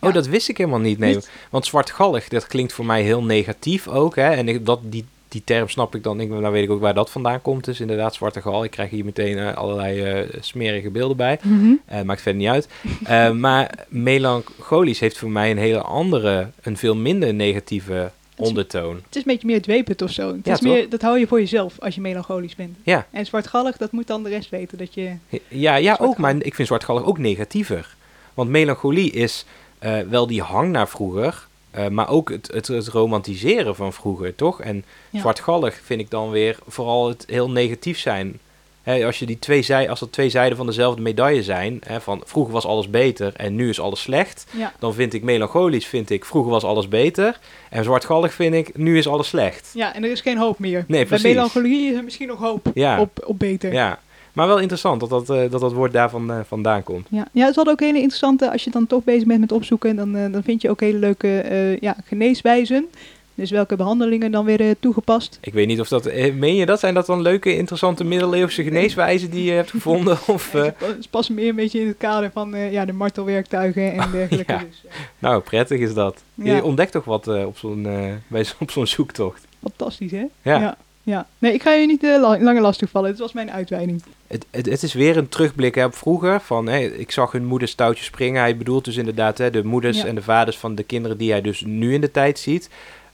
[SPEAKER 1] Oh,
[SPEAKER 2] ja.
[SPEAKER 1] dat wist ik helemaal niet, nee. Want zwartgallig, dat klinkt voor mij heel negatief ook, hè. En ik, dat, die, die term snap ik dan, ik, nou weet ik ook waar dat vandaan komt, dus inderdaad zwarte gal. Ik krijg hier meteen allerlei smerige beelden bij.
[SPEAKER 2] Mhm.
[SPEAKER 1] Eh, maakt verder niet uit. Maar melancholisch heeft voor mij een hele andere, een veel minder negatieve ondertoon.
[SPEAKER 2] Het is een beetje meer dwepend of zo. Het
[SPEAKER 1] Ja,
[SPEAKER 2] is
[SPEAKER 1] toch?
[SPEAKER 2] meer, dat hou je voor jezelf als je melancholisch bent.
[SPEAKER 1] Ja,
[SPEAKER 2] En zwartgallig, dat moet dan de rest weten. Dat je,
[SPEAKER 1] ja, ja ook, maar ik vind zwartgallig ook negatiever. Want melancholie is eh, wel die hang naar vroeger, eh, maar ook het, het, het romantiseren van vroeger, toch? En
[SPEAKER 2] Ja.
[SPEAKER 1] zwartgallig vind ik dan weer vooral het heel negatief zijn. Hè, als, je die twee zij, als dat twee zijden van dezelfde medaille zijn, hè, van vroeger was alles beter en nu is alles slecht,
[SPEAKER 2] ja.
[SPEAKER 1] dan vind ik melancholisch, vind ik vroeger was alles beter. En zwartgallig vind ik nu is alles slecht.
[SPEAKER 2] ja, en er is geen hoop meer.
[SPEAKER 1] Nee,
[SPEAKER 2] Bij melancholie is er misschien nog hoop
[SPEAKER 1] Ja,
[SPEAKER 2] op, op beter.
[SPEAKER 1] ja. maar wel interessant dat dat, eh, dat, dat woord daarvan eh, vandaan komt.
[SPEAKER 2] Ja, ja, het is ook hele interessante, als je dan toch bezig bent met opzoeken, dan, eh, dan vind je ook hele leuke ja, geneeswijzen. Dus welke behandelingen dan weer eh, toegepast.
[SPEAKER 1] Ik weet niet of dat, eh, meen je dat? Zijn dat dan leuke, interessante middeleeuwse geneeswijzen die je hebt gevonden? Of, eh,
[SPEAKER 2] Ze pa- ze passen meer een beetje in het kader van eh, ja, de martelwerktuigen en dergelijke.
[SPEAKER 1] ja.
[SPEAKER 2] Dus, eh,
[SPEAKER 1] nou, prettig is dat.
[SPEAKER 2] Ja.
[SPEAKER 1] Je ontdekt toch wat eh, op zo'n eh, bij op zo'n zoektocht.
[SPEAKER 2] fantastisch, hè?
[SPEAKER 1] Ja.
[SPEAKER 2] ja. ja. Nee, ik ga je niet eh, la- langer lastig vallen. Dit was mijn uitweiding.
[SPEAKER 1] Het, het, het is weer een terugblik hè, op vroeger. Van, hè, ik zag hun moeders touwtjes springen. Hij bedoelt dus inderdaad hè, de moeders
[SPEAKER 2] Ja.
[SPEAKER 1] en de vaders van de kinderen die hij dus nu in de tijd ziet.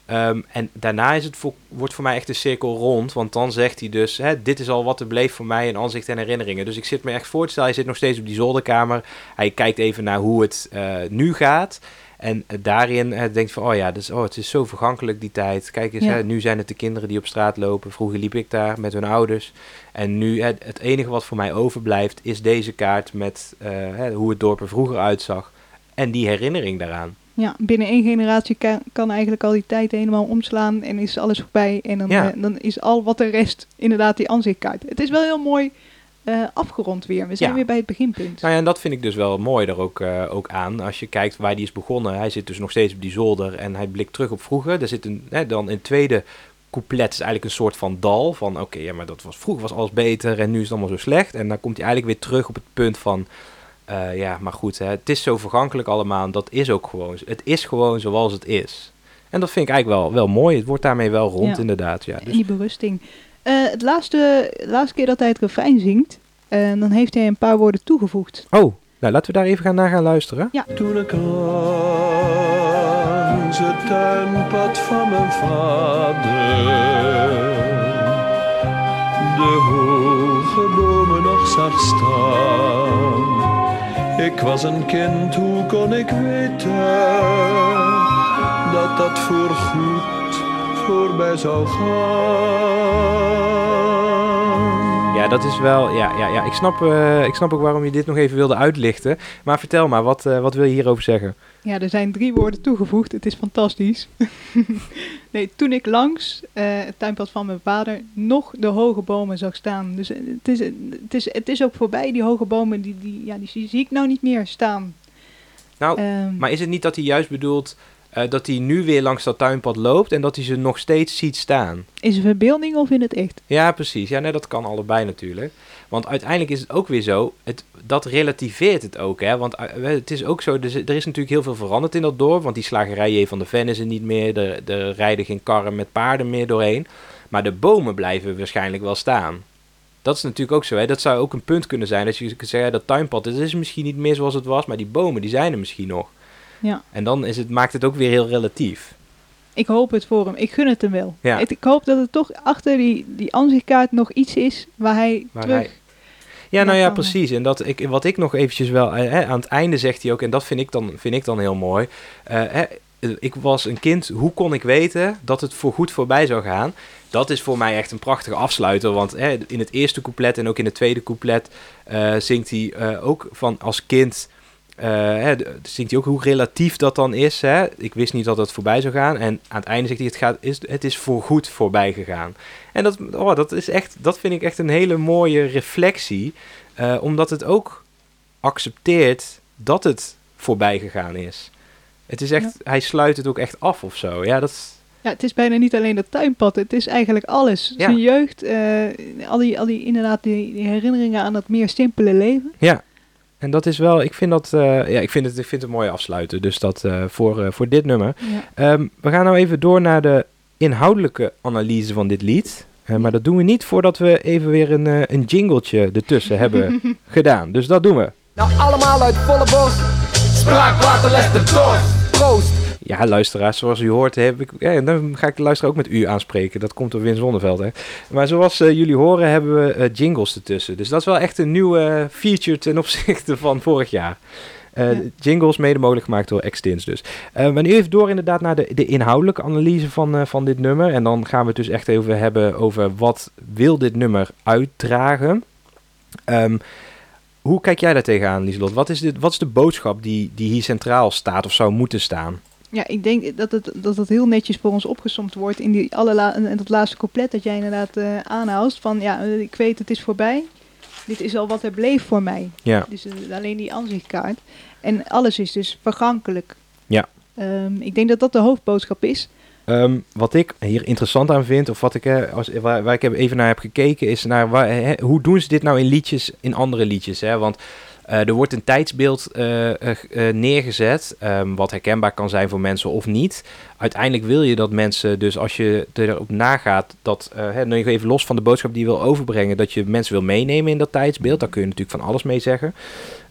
[SPEAKER 1] Ehm, en daarna is het voor, wordt voor mij echt een cirkel rond. Want dan zegt hij dus, hè, dit is al wat er bleef voor mij in aanzicht en herinneringen. Dus ik zit me echt voor te stellen, hij zit nog steeds op die zolderkamer. Hij kijkt even naar hoe het eh, nu gaat. En eh, daarin eh, denkt van, oh ja, dus, oh, het is zo vergankelijk die tijd. Kijk eens,
[SPEAKER 2] Ja.
[SPEAKER 1] hè, nu zijn het de kinderen die op straat lopen. Vroeger liep ik daar met hun ouders. En nu, hè, het enige wat voor mij overblijft, is deze kaart met hoe het dorp er vroeger uitzag. En die herinnering daaraan.
[SPEAKER 2] Ja, binnen één generatie kan, kan eigenlijk al die tijd helemaal omslaan en is alles voorbij. En dan,
[SPEAKER 1] Ja.
[SPEAKER 2] eh, dan is al wat er rest inderdaad die aanzichtkaart. Het is wel heel mooi eh, afgerond weer. We zijn
[SPEAKER 1] Ja.
[SPEAKER 2] weer bij het beginpunt.
[SPEAKER 1] Nou ja, en dat vind ik dus wel mooi er ook, eh, ook aan. Als je kijkt waar die is begonnen. Hij zit dus nog steeds op die zolder en hij blikt terug op vroeger. Er zit een, hè, dan in het tweede couplet is eigenlijk een soort van dal. Van oké, ja, maar dat was, vroeger was alles beter en nu is het allemaal zo slecht. En dan komt hij eigenlijk weer terug op het punt van... eh, ja, maar goed, hè, het is zo vergankelijk allemaal. En dat is ook gewoon... Het is gewoon zoals het is. En dat vind ik eigenlijk wel, wel mooi. Het wordt daarmee wel rond,
[SPEAKER 2] Ja.
[SPEAKER 1] inderdaad. Ja, dus,
[SPEAKER 2] die berusting. Eh, het laatste, laatste keer dat hij het refrein zingt, eh, dan heeft hij een paar woorden toegevoegd.
[SPEAKER 1] oh, nou, laten we daar even gaan naar gaan luisteren.
[SPEAKER 5] Toen ik langs het tuinpad van mijn vader de hoge bomen nog zag staan. Ik was een kind, hoe kon ik weten dat dat voorgoed voorbij zou gaan?
[SPEAKER 1] Ja, dat is wel. Ja, ja, ja. Ik, snap, eh, ik snap ook waarom je dit nog even wilde uitlichten. Maar vertel maar, wat, eh, wat wil je hierover zeggen?
[SPEAKER 2] Ja, er zijn drie woorden toegevoegd. Het is fantastisch. nee, toen ik langs eh, het tuinpad van mijn vader nog de hoge bomen zag staan. Dus het is, het is, het is ook voorbij, die hoge bomen, die, die, ja, die zie, zie ik nou niet meer staan.
[SPEAKER 1] Nou,
[SPEAKER 2] Ehm,
[SPEAKER 1] maar is het niet dat hij juist bedoelt eh, dat hij nu weer langs dat tuinpad loopt en dat hij ze nog steeds ziet staan?
[SPEAKER 2] is het verbeelding of in het echt?
[SPEAKER 1] Ja, precies. Ja, nee, dat kan allebei natuurlijk. Want uiteindelijk is het ook weer zo, het, dat relativeert het ook. Hè? Want eh, het is ook zo, er is, er is natuurlijk heel veel veranderd in dat dorp. Want die slagerij J. van de Ven is er niet meer. Er, er rijden geen karren met paarden meer doorheen. Maar de bomen blijven waarschijnlijk wel staan. Dat is natuurlijk ook zo. Hè? Dat zou ook een punt kunnen zijn. Als je kunt zeggen, dat tuinpad dat is misschien niet meer zoals het was. Maar die bomen, die zijn er misschien nog.
[SPEAKER 2] Ja.
[SPEAKER 1] En dan is het, maakt het ook weer heel relatief.
[SPEAKER 2] Ik hoop het voor hem. Ik gun het hem wel.
[SPEAKER 1] Ja.
[SPEAKER 2] Ik, ik hoop dat het toch achter die, die ansichtkaart nog iets is waar hij
[SPEAKER 1] Waar
[SPEAKER 2] terug...
[SPEAKER 1] hij- Ja, nou
[SPEAKER 2] Ja,
[SPEAKER 1] precies. En dat ik, wat ik nog eventjes wel... eh, hè, aan het einde zegt hij ook, en dat vind ik dan, vind ik dan heel mooi. eh, hè, ik was een kind, hoe kon ik weten dat het voorgoed voorbij zou gaan? Dat is voor mij echt een prachtige afsluiter. Want hè, in het eerste couplet en ook in het tweede couplet eh, zingt hij ook van als kind... eh, hè, zingt hij ook hoe relatief dat dan is. Hè? Ik wist niet dat het voorbij zou gaan. En aan het einde zegt hij, het, gaat, is, het is voorgoed voorbij gegaan. En dat, oh, dat, is echt, dat vind ik echt een hele mooie reflectie. eh, omdat het ook accepteert dat het voorbij gegaan is. Het is echt, hij sluit het ook echt af of zo. Ja, dat
[SPEAKER 2] Ja, het is bijna niet alleen dat tuinpad. Het is eigenlijk alles.
[SPEAKER 1] Ja.
[SPEAKER 2] Zijn jeugd, eh, al, die, al die, inderdaad, die, die herinneringen aan dat meer simpele leven.
[SPEAKER 1] ja. En dat is wel, ik vind dat, eh, ja, ik vind het, ik vind het een mooie afsluiten. Dus dat eh, voor, eh, voor dit nummer.
[SPEAKER 2] Ja.
[SPEAKER 1] Ehm, we gaan nou even door naar de inhoudelijke analyse van dit lied. Maar dat doen we niet voordat we even weer een, een jingletje ertussen hebben gedaan. Dus dat doen we.
[SPEAKER 4] Nou, allemaal uit volle borst. Spraakwaterles de dorst. Proost.
[SPEAKER 1] Ja, luisteraars, zoals u hoort, heb ik, ja, dan ga ik de luisteraar ook met u aanspreken. Dat komt door Win Zonneveld. Hè. Maar zoals eh, jullie horen, hebben we eh, jingles ertussen. Dus dat is wel echt een nieuwe feature ten opzichte van vorig jaar. Eh,
[SPEAKER 2] Ja.
[SPEAKER 1] Jingles mede mogelijk gemaakt door Extins dus. Eh, maar nu even door inderdaad naar de, de inhoudelijke analyse van, van dit nummer. En dan gaan we het dus echt even hebben over wat wil dit nummer uitdragen. Ehm, hoe kijk jij daar tegenaan, Lieselot? Wat is, dit, wat is de boodschap die, die hier centraal staat of zou moeten staan?
[SPEAKER 2] Ja, ik denk dat het, dat het heel netjes voor ons opgesomd wordt in, die allerla in dat laatste couplet dat jij inderdaad eh aanhaalt. Van ja, eh, ik weet het is voorbij. Dit is al wat er bleef voor mij.
[SPEAKER 1] Ja.
[SPEAKER 2] Dus eh, alleen die aanzichtkaart. En alles is dus vergankelijk.
[SPEAKER 1] Ja.
[SPEAKER 2] Ehm, ik denk dat dat de hoofdboodschap is.
[SPEAKER 1] Ehm, wat ik hier interessant aan vind, of wat ik, als, waar, waar ik even naar heb gekeken, is naar waar, hè, hoe doen ze dit nou in liedjes, in andere liedjes? Hè? Want er wordt een tijdsbeeld eh, eh, eh, neergezet, ehm, wat herkenbaar kan zijn voor mensen of niet. Uiteindelijk wil je dat mensen, dus als je erop nagaat, dat, eh, hè, even los van de boodschap die je wil overbrengen, dat je mensen wil meenemen in dat tijdsbeeld, daar kun je natuurlijk van alles mee zeggen.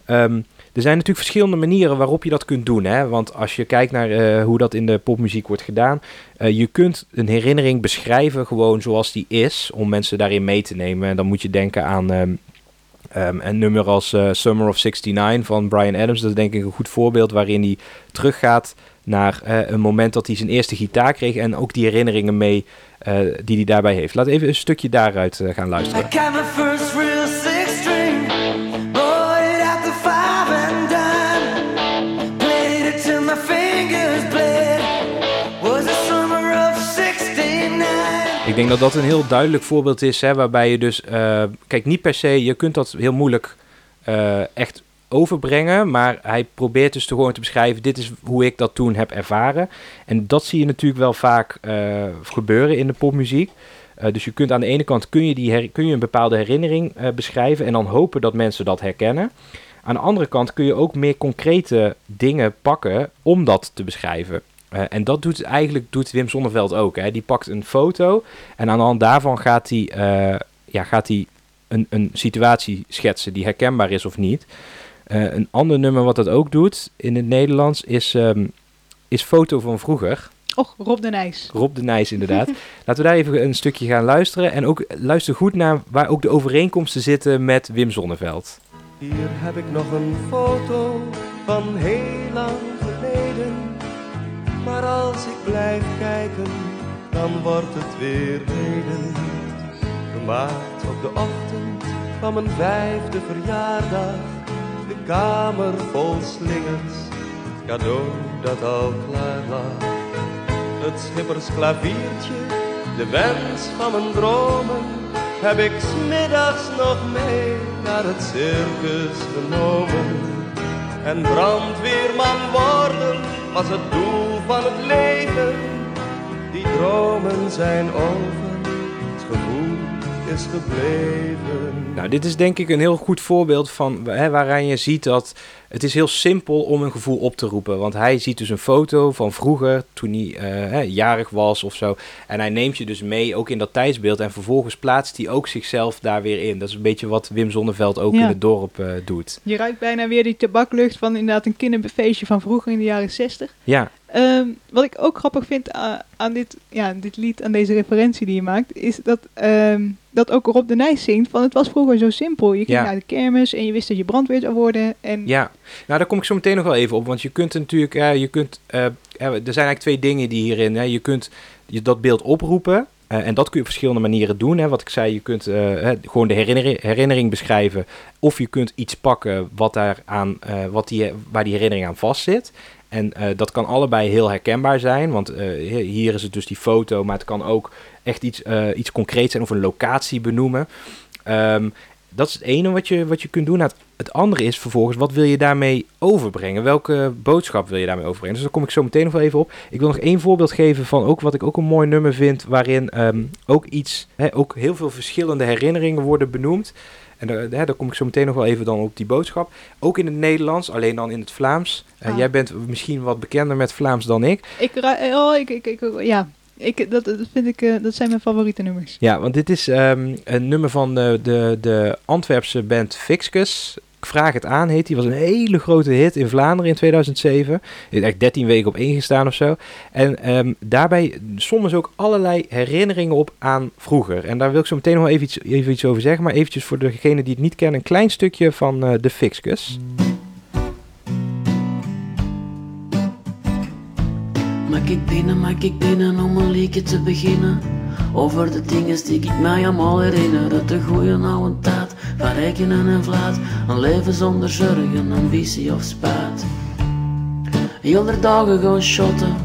[SPEAKER 1] Ehm, er zijn natuurlijk verschillende manieren waarop je dat kunt doen. Hè? Want als je kijkt naar eh, hoe dat in de popmuziek wordt gedaan, eh, je kunt een herinnering beschrijven gewoon zoals die is, om mensen daarin mee te nemen. En dan moet je denken aan ehm, een nummer als eh, Summer of 69 van Brian Adams. Dat is denk ik een goed voorbeeld waarin hij teruggaat naar eh, een moment dat hij zijn eerste gitaar kreeg en ook die herinneringen mee eh, die hij daarbij heeft. Laat even een stukje daaruit gaan luisteren. Denk dat dat een heel duidelijk voorbeeld is, hè, waarbij je dus, eh, kijk, niet per se, je kunt dat heel moeilijk eh, echt overbrengen, maar hij probeert dus te gewoon te beschrijven, dit is hoe ik dat toen heb ervaren. En dat zie je natuurlijk wel vaak eh, gebeuren in de popmuziek. Dus je kunt aan de ene kant kun je, die kun je een bepaalde herinnering beschrijven en dan hopen dat mensen dat herkennen. Aan de andere kant kun je ook meer concrete dingen pakken om dat te beschrijven. Eh, en dat doet eigenlijk doet Wim Sonneveld ook. Hè. Die pakt een foto en aan de hand daarvan gaat hij, eh, ja, gaat hij een, een situatie schetsen die herkenbaar is of niet. Eh, een ander nummer wat dat ook doet in het Nederlands is, ehm, is Foto van Vroeger.
[SPEAKER 2] Och, Rob de Nijs.
[SPEAKER 1] Rob de Nijs inderdaad. Laten we daar even een stukje gaan luisteren. En ook luister goed naar waar ook de overeenkomsten zitten met Wim Sonneveld.
[SPEAKER 6] Hier heb ik nog een foto van heel lang geleden. Maar als ik blijf kijken, dan wordt het weer heden. Gemaakt op de ochtend van mijn vijfde verjaardag. De kamer vol slingers, het cadeau dat al klaar lag. Het schippersklaviertje, de wens van mijn dromen, heb ik smiddags nog mee naar het circus genomen. En brandweerman worden was het doel van het leven. Die dromen zijn over, het gevoel is gebleven.
[SPEAKER 1] Nou, dit is denk ik een heel goed voorbeeld van hè, waaraan je ziet dat het is heel simpel om een gevoel op te roepen. Want hij ziet dus een foto van vroeger, toen hij eh, hè, jarig was of zo. En hij neemt je dus mee, ook in dat tijdsbeeld. En vervolgens plaatst hij ook zichzelf daar weer in. Dat is een beetje wat Wim Zonneveld ook
[SPEAKER 2] Ja.
[SPEAKER 1] in het dorp eh, doet.
[SPEAKER 2] Je ruikt bijna weer die tabaklucht van inderdaad een kinderfeestje van vroeger in de jaren 60.
[SPEAKER 1] Ja,
[SPEAKER 2] Ehm, wat ik ook grappig vind a- aan dit, ja, dit lied, aan deze referentie die je maakt, is dat, ehm, dat ook Rob de Nijs zingt van het was vroeger zo simpel. Je ging
[SPEAKER 1] Ja.
[SPEAKER 2] naar de kermis en je wist dat je brandweer zou worden. En
[SPEAKER 1] ja. Nou, daar kom ik zo meteen nog wel even op. Want je kunt natuurlijk, eh, je kunt, eh, eh, er zijn eigenlijk twee dingen die hierin. Hè. Je kunt je dat beeld oproepen. eh, en dat kun je op verschillende manieren doen. Hè. Wat ik zei, je kunt eh, hè, gewoon de herinnering, herinnering beschrijven. Of je kunt iets pakken wat daar aan, eh, wat die, waar die herinnering aan vastzit. En eh, dat kan allebei heel herkenbaar zijn. Want eh, hi- hier is het dus die foto. Maar het kan ook echt iets, eh, iets concreets zijn of een locatie benoemen. Ehm, dat is het ene wat je, wat je kunt doen. Nou, het, het andere is vervolgens, wat wil je daarmee overbrengen? Welke boodschap wil je daarmee overbrengen? Dus daar kom ik zo meteen nog wel even op. Ik wil nog één voorbeeld geven van ook wat ik ook een mooi nummer vind, waarin ehm, ook iets, hè, ook heel veel verschillende herinneringen worden benoemd. En daar, daar kom ik zo meteen nog wel even dan op die boodschap. Ook in het Nederlands, alleen dan in het Vlaams. Eh,
[SPEAKER 2] Ah.
[SPEAKER 1] Jij bent misschien wat bekender met Vlaams dan ik.
[SPEAKER 2] ik, ru- oh, ik, ik, ik, ja, ik, dat, dat vind ik, eh, dat zijn mijn favoriete nummers.
[SPEAKER 1] Ja, want dit is ehm, een nummer van de, de, de Antwerpse band Fixkus. Vraag het aan, heet die. Was een hele grote hit in Vlaanderen in 2007. Heeft echt 13 weken op één gestaan of zo. En ehm, daarbij sommen ze ook allerlei herinneringen op aan vroeger. En daar wil ik zo meteen nog even iets, even iets over zeggen. Maar eventjes voor degenen die het niet kennen, een klein stukje van eh, de Fixkus.
[SPEAKER 7] Maak ik binnen, maak ik binnen om een liedje te beginnen Over de dingen die ik mij allemaal herinner de goeie oude tijd van rekenen en vlaat Een leven zonder zorgen, ambitie of spaat Heel de dagen gaan shotten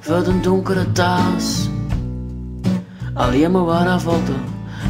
[SPEAKER 7] Voor de donkere thuis Alleen maar waar avotten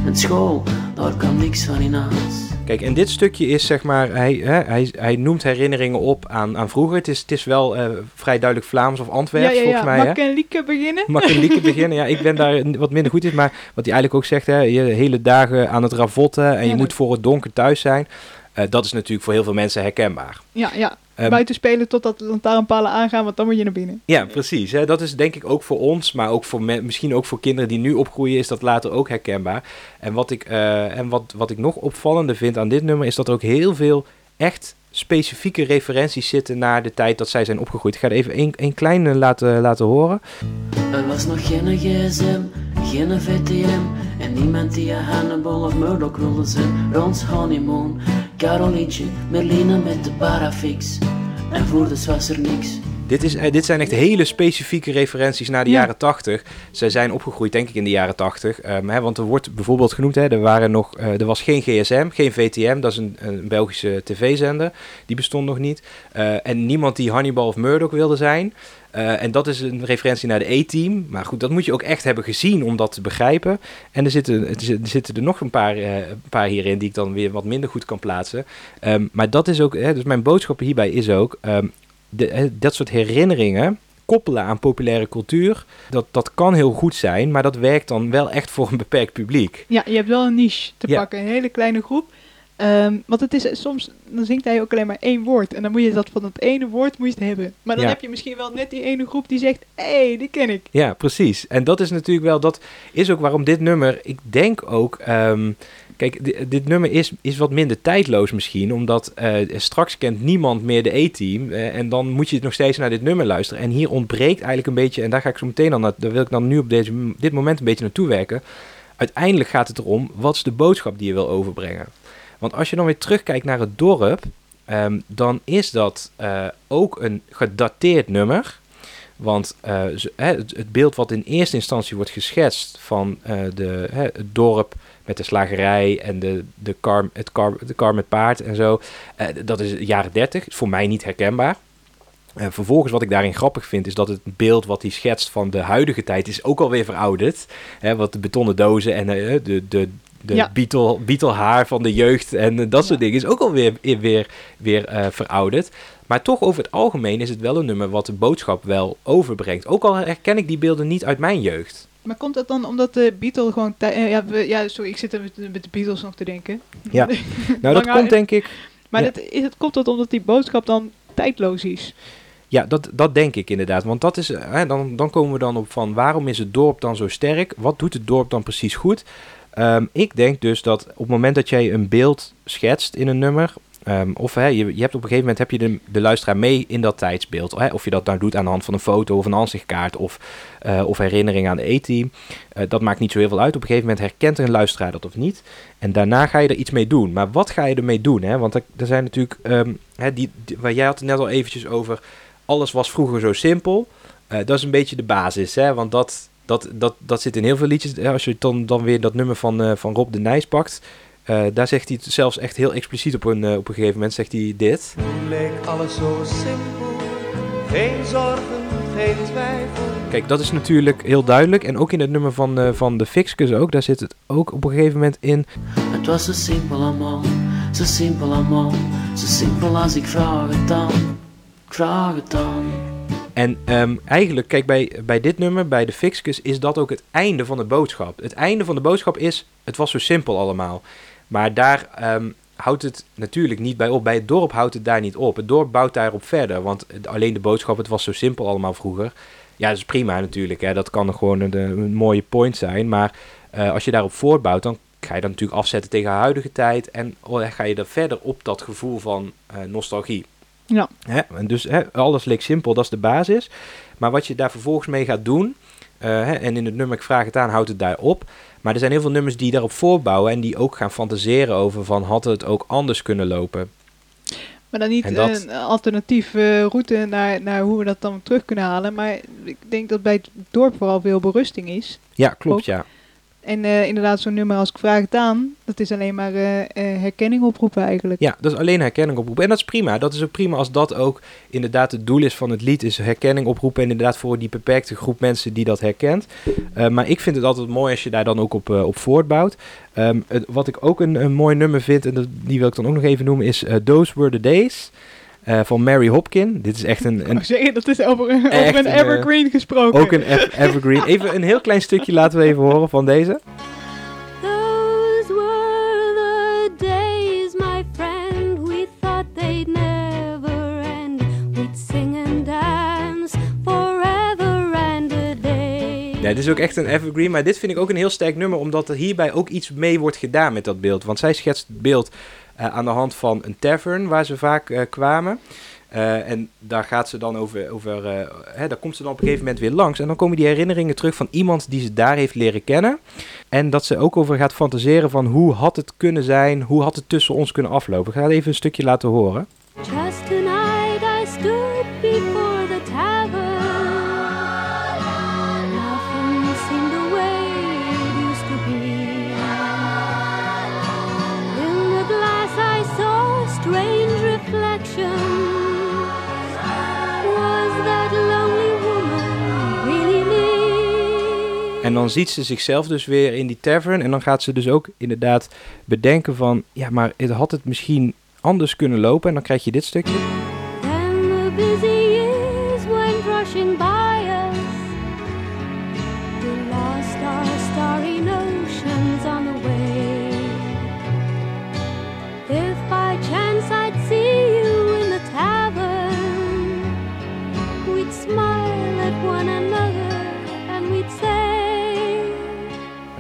[SPEAKER 7] En school, daar kan niks van in huis
[SPEAKER 1] Kijk, en dit stukje is zeg maar, hij, hè, hij, hij noemt herinneringen op aan, aan vroeger. Het is, het is wel eh, vrij duidelijk Vlaams of Antwerps
[SPEAKER 2] ja, ja, ja.
[SPEAKER 1] volgens mij.
[SPEAKER 2] liedje beginnen?
[SPEAKER 1] makkelijker beginnen. Ja, ik ben daar wat minder goed in. Maar wat hij eigenlijk ook zegt, hè, je hele dagen aan het ravotten en je moet voor het donker thuis zijn. Eh, dat is natuurlijk voor heel veel mensen herkenbaar.
[SPEAKER 2] Ja, ja.
[SPEAKER 1] Ehm,
[SPEAKER 2] Buiten spelen totdat de lantaarnpalen aangaan, want dan moet je naar binnen.
[SPEAKER 1] ja, precies. Hè. Dat is denk ik ook voor ons, maar ook voor me- misschien ook voor kinderen die nu opgroeien, is dat later ook herkenbaar. En wat ik, eh, en wat, wat ik nog opvallender vind aan dit nummer, is dat er ook heel veel echt specifieke referenties zitten naar de tijd dat zij zijn opgegroeid. Ik ga er even één kleine laten, laten horen.
[SPEAKER 7] Er was nog geen gsm, geen VTM En niemand die een Hannibal of Murdoch wilde zijn Rons honeymoon, Carolientje, Merline met de parafix En voor de was er niks
[SPEAKER 1] Dit, is, eh, dit zijn echt hele specifieke referenties naar de
[SPEAKER 2] Ja.
[SPEAKER 1] jaren 80. Zij zijn opgegroeid, denk ik, in de jaren 80. Ehm, hè, want er wordt bijvoorbeeld genoemd, hè, er, waren nog, eh, er was geen gsm, geen VTM, dat is een, een Belgische tv-zender. Die bestond nog niet. Eh, en niemand die Hannibal of Murdoch wilde zijn. En dat is een referentie naar de A-team. Maar goed, dat moet je ook echt hebben gezien om dat te begrijpen. En er zitten, er zitten- er nog een paar, een paar hierin die ik dan weer wat minder goed kan plaatsen. Ehm, maar dat is ook, hè, dus mijn boodschap hierbij is ook, ehm, de, dat soort herinneringen koppelen aan populaire cultuur, dat, dat kan heel goed zijn, maar dat werkt dan wel echt voor een beperkt publiek.
[SPEAKER 2] Ja, je hebt wel een niche te
[SPEAKER 1] Ja.
[SPEAKER 2] pakken, een hele kleine groep. Ehm, want het is soms, dan zingt hij ook alleen maar één woord. En dan moet je dat van dat ene woord moet je het hebben. Maar dan
[SPEAKER 1] Ja.
[SPEAKER 2] heb je misschien wel net die ene groep die zegt, hé, hey, die ken ik.
[SPEAKER 1] Ja, precies. En dat is natuurlijk wel, dat is ook waarom dit nummer, ik denk ook, ehm, kijk, di- dit nummer is, is wat minder tijdloos misschien, omdat eh, straks kent niemand meer de E-team eh, en dan moet je nog steeds naar dit nummer luisteren. En hier ontbreekt eigenlijk een beetje, en daar ga ik zo meteen dan, naar, daar wil ik dan nu op deze, dit moment een beetje naartoe werken. Uiteindelijk gaat het erom, wat is de boodschap die je wil overbrengen? Want als je dan weer terugkijkt naar het dorp, ehm, dan is dat eh, ook een gedateerd nummer. Want het, beeld wat in eerste instantie wordt geschetst van de, het dorp met de slagerij en de, de, kar, het kar, de kar met paard en zo, eh, dat is jaren 30. Is voor mij niet herkenbaar. Eh, vervolgens wat ik daarin grappig vind, is dat het beeld wat hij schetst van de huidige tijd is ook alweer verouderd. Hè, wat de betonnen dozen en eh, de, de, de
[SPEAKER 2] Ja.
[SPEAKER 1] Beatle, Beatle haar van de jeugd en dat soort dingen is ook alweer weer, weer, weer eh, verouderd. Maar toch over het algemeen is het wel een nummer wat de boodschap wel overbrengt. Ook al herken ik die beelden niet uit mijn jeugd.
[SPEAKER 2] Maar komt dat dan omdat de Beatles gewoon... eh, ja, we- ja, sorry, ik zit er met, met de Beatles nog te denken.
[SPEAKER 1] Ja. Nou, dat komt denk ik
[SPEAKER 2] Maar
[SPEAKER 1] Ja.
[SPEAKER 2] dat, is het, komt dat omdat die boodschap dan tijdloos is?
[SPEAKER 1] Ja, dat, dat denk ik inderdaad. Want dat is, hè, dan, dan komen we dan op van waarom is het dorp dan zo sterk? Wat doet het dorp dan precies goed? Ehm, ik denk dus dat op het moment dat jij een beeld schetst in een nummer, ehm, of hè, je, je hebt op een gegeven moment heb je de, de luisteraar mee in dat tijdsbeeld. Hè? Of je dat nou doet aan de hand van een foto of een aanzichtkaart of, eh, of herinnering aan de E-team. Eh, dat maakt niet zo heel veel uit. Op een gegeven moment herkent een luisteraar dat of niet. En daarna ga je er iets mee doen. Maar wat ga je ermee doen? Hè? Want er, zijn natuurlijk, ehm, hè, die, waar jij had het net al eventjes over alles was vroeger zo simpel. Eh, dat is een beetje de basis, hè? want dat, dat, dat, dat zit in heel veel liedjes. Als je dan, dan weer dat nummer van, van Rob de Nijs pakt, eh, daar zegt hij het zelfs echt heel expliciet op een, eh, op een gegeven moment, zegt hij dit.
[SPEAKER 6] Toen leek alles zo simpel, geen zorgen, geen twijfel.
[SPEAKER 1] Kijk, dat is natuurlijk heel duidelijk. En ook in het nummer van, eh, van de Fixkes ook, daar zit het ook op een gegeven moment in.
[SPEAKER 7] Het was zo simpel allemaal, zo simpel allemaal, zo simpel als ik vraag het dan, ik vraag het dan.
[SPEAKER 1] En ehm, eigenlijk, kijk, bij, bij dit nummer, bij de Fixkes, is dat ook het einde van de boodschap. Het einde van de boodschap is, het was zo simpel allemaal. Maar daar ehm, houdt het natuurlijk niet bij op. Bij het dorp houdt het daar niet op. Het dorp bouwt daarop verder. Want alleen de boodschap, het was zo simpel allemaal vroeger. Ja, dat is prima natuurlijk. Hè. Dat kan gewoon een, een mooie point zijn. Maar eh, als je daarop voortbouwt, dan ga je dat natuurlijk afzetten tegen de huidige tijd. En oh, ga je er verder op dat gevoel van eh, nostalgie.
[SPEAKER 2] Ja.
[SPEAKER 1] Hè? En dus hè, alles leek simpel, dat is de basis. Maar wat je daar vervolgens mee gaat doen, hè, en in het nummer Ik vraag het aan, houdt het daar op. Maar er zijn heel veel nummers die daarop voortbouwen en die ook gaan fantaseren over van had het ook anders kunnen lopen.
[SPEAKER 2] Maar dan niet
[SPEAKER 1] dat-
[SPEAKER 2] een alternatieve route naar, naar hoe we dat dan terug kunnen halen. Maar ik denk dat bij het dorp vooral veel berusting is.
[SPEAKER 1] Ja, klopt
[SPEAKER 2] Ook.
[SPEAKER 1] ja.
[SPEAKER 2] En eh, inderdaad, zo'n nummer als ik vraag het dat is alleen maar eh, eh, herkenning oproepen eigenlijk.
[SPEAKER 1] Ja, dat is alleen herkenning oproepen. En dat is prima. Dat is ook prima als dat ook inderdaad het doel is van het lied. Is herkenning oproepen. En inderdaad voor die beperkte groep mensen die dat herkent. Maar ik vind het altijd mooi als je daar dan ook op, op voortbouwt. Ehm, wat ik ook een, een mooi nummer vind. En dat, die wil ik dan ook nog even noemen. Is Those Were The Days. Eh, van Mary Hopkin. Dit is echt een,
[SPEAKER 2] Ik
[SPEAKER 1] een,
[SPEAKER 2] zeggen, dat is over,
[SPEAKER 1] Echt
[SPEAKER 2] over een
[SPEAKER 1] een, eh,
[SPEAKER 2] evergreen gesproken.
[SPEAKER 1] ook een ev- evergreen. Even een heel klein stukje laten we even horen van deze.
[SPEAKER 8] Those were the days, my friend. We thought they'd never end. We'd sing and dance forever and a day.
[SPEAKER 1] Ja, dit is ook echt een evergreen, maar dit vind ik ook een heel sterk nummer, omdat er hierbij ook iets mee wordt gedaan met dat beeld. Want zij schetst het beeld aan de hand van een tavern waar ze vaak eh, kwamen. Eh, en daar gaat ze dan over, over eh, hè, daar komt ze dan op een gegeven moment weer langs. En dan komen die herinneringen terug van iemand die ze daar heeft leren kennen. En dat ze ook over gaat fantaseren van hoe had het kunnen zijn, hoe had het tussen ons kunnen aflopen. Ik ga even een stukje laten horen.
[SPEAKER 8] Just tonight I stood before the tavern.
[SPEAKER 1] En dan ziet ze zichzelf dus weer in die tavern. En dan gaat ze dus ook inderdaad bedenken van... Ja, maar het had het misschien anders kunnen lopen. En dan krijg je dit stukje.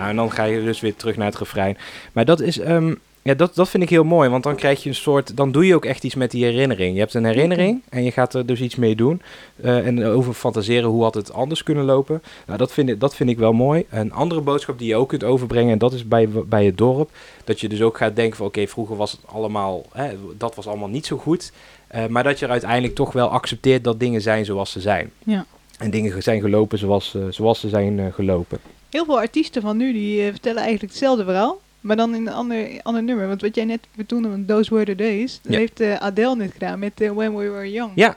[SPEAKER 1] Nou, en dan ga je dus weer terug naar het refrein. Maar dat is... ehm, ja, dat, dat vind ik heel mooi, want dan krijg je een soort... Dan doe je ook echt iets met die herinnering. Je hebt een herinnering en je gaat er dus iets mee doen. Eh, en over fantaseren hoe had het anders kunnen lopen. Nou, dat vind, ik, dat vind ik wel mooi. Een andere boodschap die je ook kunt overbrengen... en dat is bij, bij het dorp... dat je dus ook gaat denken van... oké, vroeger was het allemaal... Hè, dat was allemaal niet zo goed. Eh, maar dat je er uiteindelijk toch wel accepteert... dat dingen zijn zoals ze zijn.
[SPEAKER 2] Ja.
[SPEAKER 1] En dingen zijn gelopen zoals, eh, zoals ze zijn gelopen.
[SPEAKER 2] Heel veel artiesten van nu die eh, vertellen eigenlijk hetzelfde verhaal. Maar dan in een ander, ander nummer. Want wat jij net betoonde, van Those Were The Days. Dat
[SPEAKER 1] Ja.
[SPEAKER 2] heeft eh, Adele net gedaan met eh, When We Were Young.
[SPEAKER 1] Ja.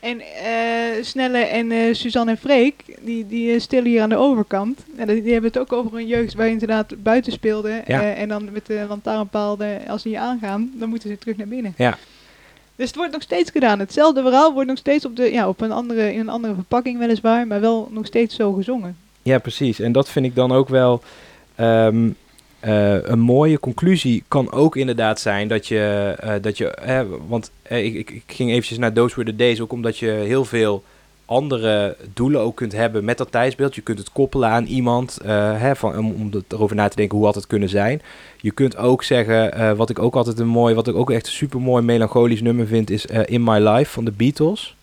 [SPEAKER 2] En Snelle en Suzanne en Freek, die, die stillen hier aan de overkant. En die, hebben het ook over een jeugd waarin ze inderdaad buiten.
[SPEAKER 1] Ja.
[SPEAKER 2] eh, en dan met de lantaarnpaal, als die aangaan, dan moeten ze terug naar binnen.
[SPEAKER 1] Ja.
[SPEAKER 2] Dus het wordt nog steeds gedaan. Hetzelfde verhaal wordt nog steeds op, de, ja, op een andere, in een andere verpakking weliswaar, maar wel nog steeds zo gezongen.
[SPEAKER 1] Ja, precies. En dat vind ik dan ook wel ehm, eh, een mooie conclusie. Kan ook inderdaad zijn dat je, eh, dat je want eh, ik, ik, ging eventjes naar Those Were The Days, ook omdat je heel veel andere doelen ook kunt hebben met dat tijdsbeeld. Je kunt het koppelen aan iemand, hè, van, om, om erover na te denken hoe had het kunnen zijn. Je kunt ook zeggen, wat ik ook altijd een mooi, wat ik ook echt een super mooi melancholisch nummer vind, is In My Life van de Beatles.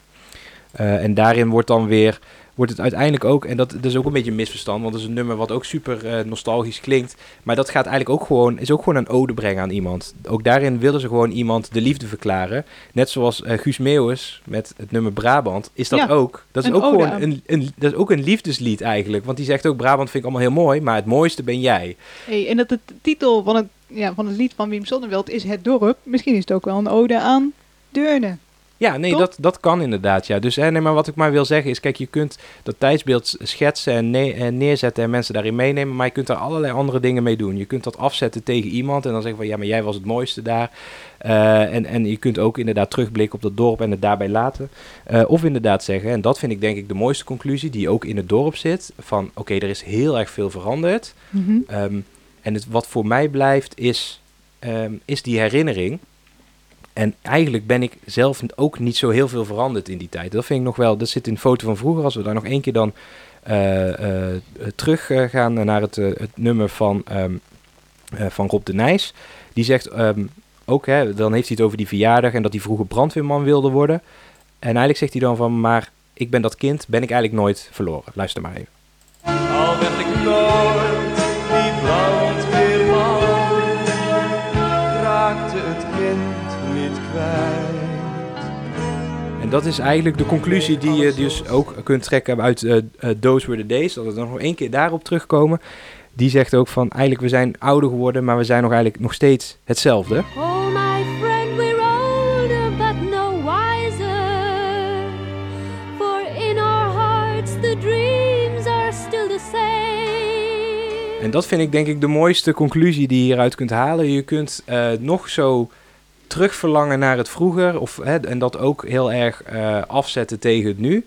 [SPEAKER 1] En daarin wordt dan weer, wordt het uiteindelijk ook, en dat, dat is ook een beetje een misverstand, want het is een nummer wat ook super eh, nostalgisch klinkt. Maar dat gaat eigenlijk ook gewoon, is ook gewoon een ode brengen aan iemand. Ook daarin willen ze gewoon iemand de liefde verklaren. Net zoals eh, Guus Meeuwis met het nummer Brabant, is dat
[SPEAKER 2] Ja,
[SPEAKER 1] ook. Dat is
[SPEAKER 2] een
[SPEAKER 1] ook
[SPEAKER 2] ode
[SPEAKER 1] gewoon een, een, dat is ook een liefdeslied eigenlijk. Want die zegt ook, Brabant vind ik allemaal heel mooi, maar het mooiste ben jij.
[SPEAKER 2] Hey, en dat de titel van het, ja, van het lied van Wim Sonneveld is Het Dorp. Misschien is het ook wel een ode aan Deurne.
[SPEAKER 1] Ja, nee, dat, dat kan inderdaad. Ja. Dus hè, nee, maar wat ik maar wil zeggen is, kijk, je kunt dat tijdsbeeld schetsen en, ne- en neerzetten en mensen daarin meenemen, maar je kunt daar allerlei andere dingen mee doen. Je kunt dat afzetten tegen iemand en dan zeggen van, ja, maar jij was het mooiste daar. Eh, en, en je kunt ook inderdaad terugblikken op dat dorp en het daarbij laten. Eh, of inderdaad zeggen, en dat vind ik denk ik de mooiste conclusie, die ook in het dorp zit, van oké, er is heel erg veel veranderd. Ehm, en het, wat voor mij blijft is, ehm, is die herinnering. En eigenlijk ben ik zelf ook niet zo heel veel veranderd in die tijd. Dat vind ik nog wel, dat zit in de foto van vroeger. Als we daar nog één keer dan eh, eh, eh, terug gaan naar het, het nummer van, ehm, eh, van Rob de Nijs. Die zegt ehm, ook, hè, dan heeft hij het over die verjaardag en dat hij vroeger brandweerman wilde worden. En eigenlijk zegt hij dan van, maar ik ben dat kind, ben ik eigenlijk nooit verloren. Luister maar even.
[SPEAKER 6] Al werd ik
[SPEAKER 1] En dat is eigenlijk de conclusie die je dus ook kunt trekken uit eh, Those Were The Days. Dat we dan nog één keer daarop terugkomen. Die zegt ook van, eigenlijk we zijn ouder geworden, maar we zijn nog eigenlijk nog steeds hetzelfde.
[SPEAKER 8] Oh, my friend, we're older but no wiser. For in our hearts the dreams are still the same.
[SPEAKER 1] En dat vind ik denk ik de mooiste conclusie die je hieruit kunt halen. Je kunt eh, nog zo terugverlangen naar het vroeger. Of, hè, en dat ook heel erg eh, afzetten tegen het nu.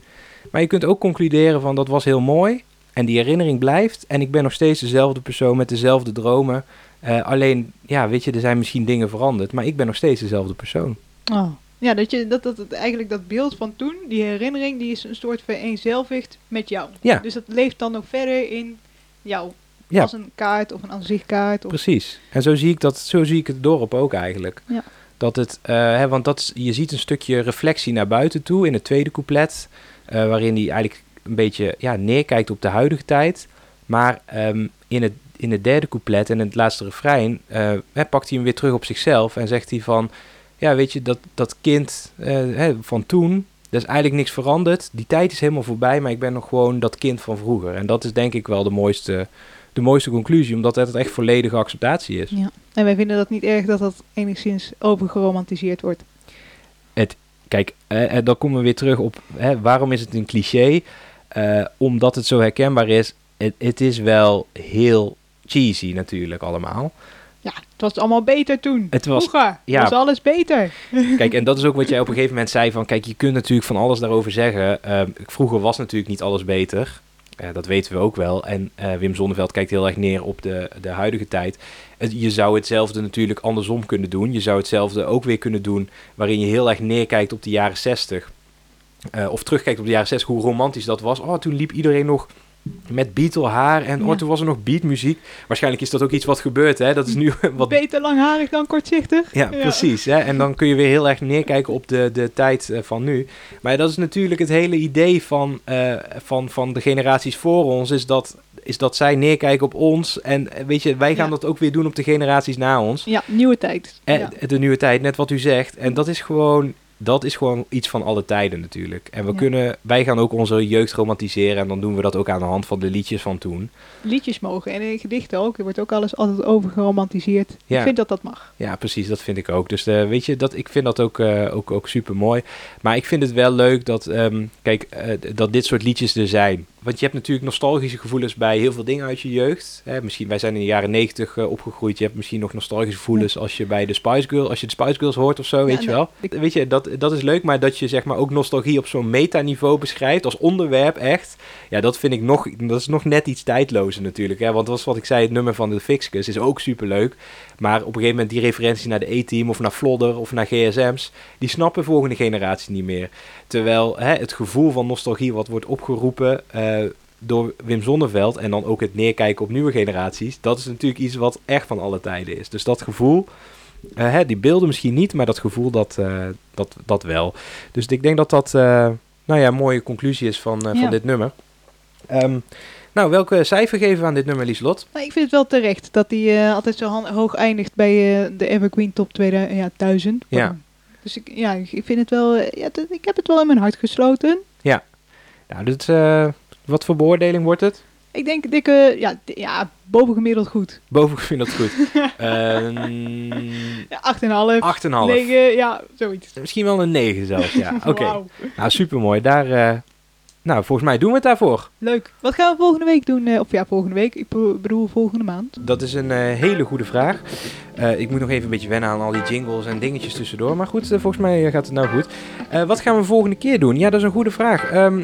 [SPEAKER 1] Maar je kunt ook concluderen van dat was heel mooi. En die herinnering blijft. En ik ben nog steeds dezelfde persoon met dezelfde dromen. Eh, alleen, ja, weet je, er zijn misschien dingen veranderd. Maar ik ben nog steeds dezelfde persoon.
[SPEAKER 2] Oh. Ja, dat, je, dat, dat het eigenlijk dat beeld van toen, die herinnering, die is een soort vereenzelvigd met jou.
[SPEAKER 1] Ja.
[SPEAKER 2] Dus dat leeft dan nog verder in jou.
[SPEAKER 1] Ja.
[SPEAKER 2] Als een kaart of een aanzichtkaart. Of,
[SPEAKER 1] Precies. En zo zie ik, dat, zo zie ik het dorp ook eigenlijk.
[SPEAKER 2] Ja.
[SPEAKER 1] Dat het, eh, hè, want dat je ziet een stukje reflectie naar buiten toe in het tweede couplet. eh, waarin hij eigenlijk een beetje ja, neerkijkt op de huidige tijd. Maar ehm, in, het, in het derde couplet en het laatste refrein eh, hè, pakt hij hem weer terug op zichzelf. En zegt hij van, ja weet je, dat, dat kind hè, van toen, er is eigenlijk niks veranderd. Die tijd is helemaal voorbij, maar ik ben nog gewoon dat kind van vroeger. En dat is denk ik wel de mooiste, de mooiste conclusie, omdat het echt volledige acceptatie is.
[SPEAKER 2] Ja. En wij vinden dat niet erg dat dat enigszins overgeromantiseerd wordt.
[SPEAKER 1] Kijk, eh, eh, dan komen we weer terug op hè, waarom is het een cliché? Eh, omdat het zo herkenbaar is. Het, het is wel heel cheesy natuurlijk allemaal.
[SPEAKER 2] Ja, het was allemaal beter toen.
[SPEAKER 1] Het was-
[SPEAKER 2] Vroeger
[SPEAKER 1] ja.
[SPEAKER 2] was alles beter.
[SPEAKER 1] Kijk, en dat is ook wat jij op een gegeven moment zei van... Kijk, je kunt natuurlijk van alles daarover zeggen. Eh, vroeger was natuurlijk niet alles beter. Eh, dat weten we ook wel. En eh, Wim Zonneveld kijkt heel erg neer op de, de huidige tijd. Je zou hetzelfde natuurlijk andersom kunnen doen. Je zou hetzelfde ook weer kunnen doen... waarin je heel erg neerkijkt op de jaren 60. Eh, of terugkijkt op de jaren 60, hoe romantisch dat was. Oh, toen liep iedereen nog met Beatle haar. En
[SPEAKER 2] Ja.
[SPEAKER 1] oh, toen was er nog beatmuziek. Waarschijnlijk is dat ook iets wat gebeurt, hè. Dat is nu wat
[SPEAKER 2] Beter langharig dan kortzichtig.
[SPEAKER 1] ja, precies. Hè? En dan kun je weer heel erg neerkijken op de, de tijd eh, van nu. Maar dat is natuurlijk het hele idee van, eh, van, van de generaties voor ons, is dat, is dat zij neerkijken op ons. En eh, weet je, wij gaan
[SPEAKER 2] Ja.
[SPEAKER 1] dat ook weer doen op de generaties na ons.
[SPEAKER 2] Ja, nieuwe tijd.
[SPEAKER 1] En
[SPEAKER 2] ja.
[SPEAKER 1] de nieuwe tijd, net wat u zegt. En dat is gewoon, dat is gewoon iets van alle tijden natuurlijk. En we
[SPEAKER 2] Ja.
[SPEAKER 1] kunnen, wij gaan ook onze jeugd romantiseren en dan doen we dat ook aan de hand van de liedjes van toen.
[SPEAKER 2] Liedjes mogen en in gedichten ook. Er wordt ook alles altijd over geromantiseerd.
[SPEAKER 1] Ja.
[SPEAKER 2] Ik vind dat dat mag.
[SPEAKER 1] Ja, precies, dat vind ik ook. Dus eh, weet je, dat, ik vind dat ook, eh, ook, ook super mooi. Maar ik vind het wel leuk dat, ehm, kijk, eh, dat dit soort liedjes er zijn. Want je hebt natuurlijk nostalgische gevoelens bij heel veel dingen uit je jeugd. Hè, misschien, wij zijn in de jaren negentig eh, opgegroeid. Je hebt misschien nog nostalgische gevoelens als je bij de Spice Girls, als je de Spice Girls hoort of zo, weet je
[SPEAKER 2] nee.
[SPEAKER 1] wel. Weet je, dat, dat is leuk, maar dat je zeg maar ook nostalgie op zo'n metaniveau beschrijft als onderwerp echt. Ja, dat vind ik nog, dat is nog net iets tijdlozer natuurlijk. Hè? Want dat was wat ik zei, het nummer van de Fixcus is ook super leuk. Maar op een gegeven moment die referentie naar de E-team of naar Flodder of naar GSM's, die snappen volgende generatie niet meer. Terwijl hè, het gevoel van nostalgie wat wordt opgeroepen eh, door Wim Zonneveld en dan ook het neerkijken op nieuwe generaties, dat is natuurlijk iets wat echt van alle tijden is. Dus dat gevoel, eh, hè, die beelden misschien niet, maar dat gevoel dat, eh, dat, dat wel. Dus ik denk dat dat nou ja, een mooie conclusie is van,
[SPEAKER 2] Ja.
[SPEAKER 1] van dit nummer. Ehm, nou, welke cijfer geven we aan dit nummer, Lieslot?
[SPEAKER 2] Maar ik vind het wel terecht dat hij altijd zo hoog eindigt bij de Evergreen Top 2000. Ja, 1000.
[SPEAKER 1] Ja.
[SPEAKER 2] Dus ik, ja, ik vind het wel... eh, ja, ik heb het wel in mijn hart gesloten.
[SPEAKER 1] Nou, dit, eh, wat voor beoordeling wordt het?
[SPEAKER 2] Ik denk dikke... Ja, di- ja bovengemiddeld goed.
[SPEAKER 1] Boven, ik vind dat goed.
[SPEAKER 2] Ja, 8,5.
[SPEAKER 1] 8,5.
[SPEAKER 2] 9, ja, zoiets.
[SPEAKER 1] Misschien wel een 9 zelfs, ja. Oké. Nou, supermooi. Daar, eh, nou, volgens mij doen we het daarvoor.
[SPEAKER 2] Leuk. Wat gaan we volgende week doen? eh, of ja, volgende week. Ik be- bedoel volgende maand.
[SPEAKER 1] Dat is een eh, hele goede vraag. Eh, ik moet nog even een beetje wennen aan al die jingles en dingetjes tussendoor. Maar goed, volgens mij gaat het nou goed. Wat gaan we volgende keer doen? Ja, dat is een goede vraag. Ehm,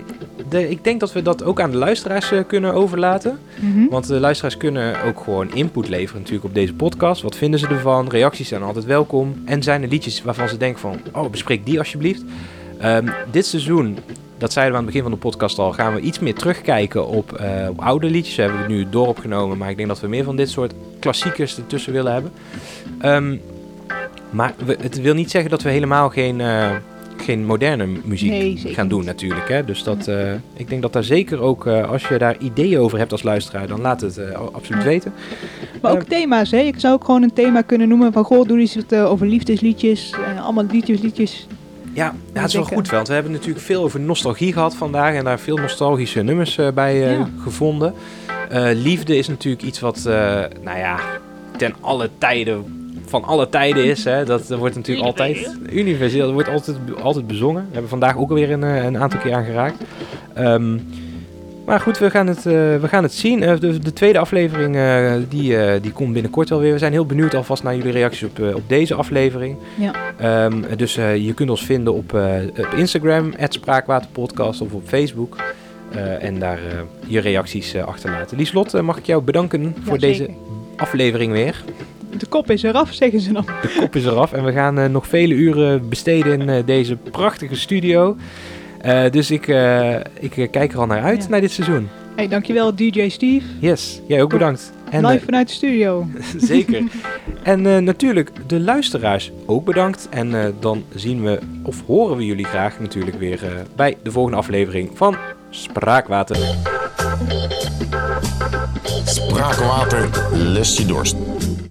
[SPEAKER 1] de, ik denk dat we dat ook aan de luisteraars kunnen overlaten.
[SPEAKER 2] Mhm.
[SPEAKER 1] Want de luisteraars kunnen ook gewoon input leveren natuurlijk op deze podcast. Wat vinden ze ervan? Reacties zijn altijd welkom. En zijn er liedjes waarvan ze denken van... Oh, bespreek die alsjeblieft. Ehm, dit seizoen, dat zeiden we aan het begin van de podcast al... gaan we iets meer terugkijken op, eh, op oude liedjes. We hebben het nu door opgenomen. Maar ik denk dat we meer van dit soort klassiekers ertussen willen hebben. Ehm, maar we, het wil niet zeggen dat we helemaal geen... eh, geen moderne muziek
[SPEAKER 2] Nee,
[SPEAKER 1] gaan doen natuurlijk. Hè? Dus dat, eh, ik denk dat daar zeker ook, als je daar ideeën over hebt als luisteraar, dan laat het absoluut
[SPEAKER 2] Ja.
[SPEAKER 1] weten.
[SPEAKER 2] Maar ook
[SPEAKER 1] Eh,
[SPEAKER 2] thema's, hè. Ik zou ook gewoon een thema kunnen noemen van... Goh, doe eh, over liefdesliedjes. allemaal liedjes, liedjes.
[SPEAKER 1] Ja, het is wel goed, want we hebben natuurlijk veel over nostalgie gehad vandaag en daar veel nostalgische nummers eh, bij eh,
[SPEAKER 2] Ja.
[SPEAKER 1] gevonden. Eh, liefde is natuurlijk iets wat, nou ja, ten alle tijden, van alle tijden is. Hè. Dat wordt natuurlijk altijd universeel, dat wordt altijd, altijd bezongen. We hebben vandaag ook alweer een, een aantal keer aangeraakt. Ehm, maar goed, we gaan het, eh, we gaan het zien. Eh, de, de tweede aflevering eh, die, die komt binnenkort alweer. We zijn heel benieuwd alvast naar jullie reacties op, op deze aflevering.
[SPEAKER 2] Ja.
[SPEAKER 1] Ehm, dus je kunt ons vinden op, op Instagram, Spraakwaterpodcast of op Facebook. En daar je reacties eh, achterlaten. Lieslot, mag ik jou bedanken voor
[SPEAKER 2] Ja,
[SPEAKER 1] deze aflevering weer.
[SPEAKER 2] De kop is eraf, zeggen ze dan.
[SPEAKER 1] De kop is eraf en we gaan nog vele uren besteden in deze prachtige studio. Eh, dus ik, eh, ik eh, kijk er al naar uit,
[SPEAKER 2] Ja.
[SPEAKER 1] naar dit seizoen.
[SPEAKER 2] Hey, dankjewel DJ Steve.
[SPEAKER 1] Yes, jij ook bedankt. En,
[SPEAKER 2] Live vanuit de studio.
[SPEAKER 1] Zeker. En eh, natuurlijk de luisteraars ook bedankt. En eh, dan zien we of horen we jullie graag natuurlijk weer eh, bij de volgende aflevering van Spraakwater.
[SPEAKER 3] Spraakwater, lust je dorst.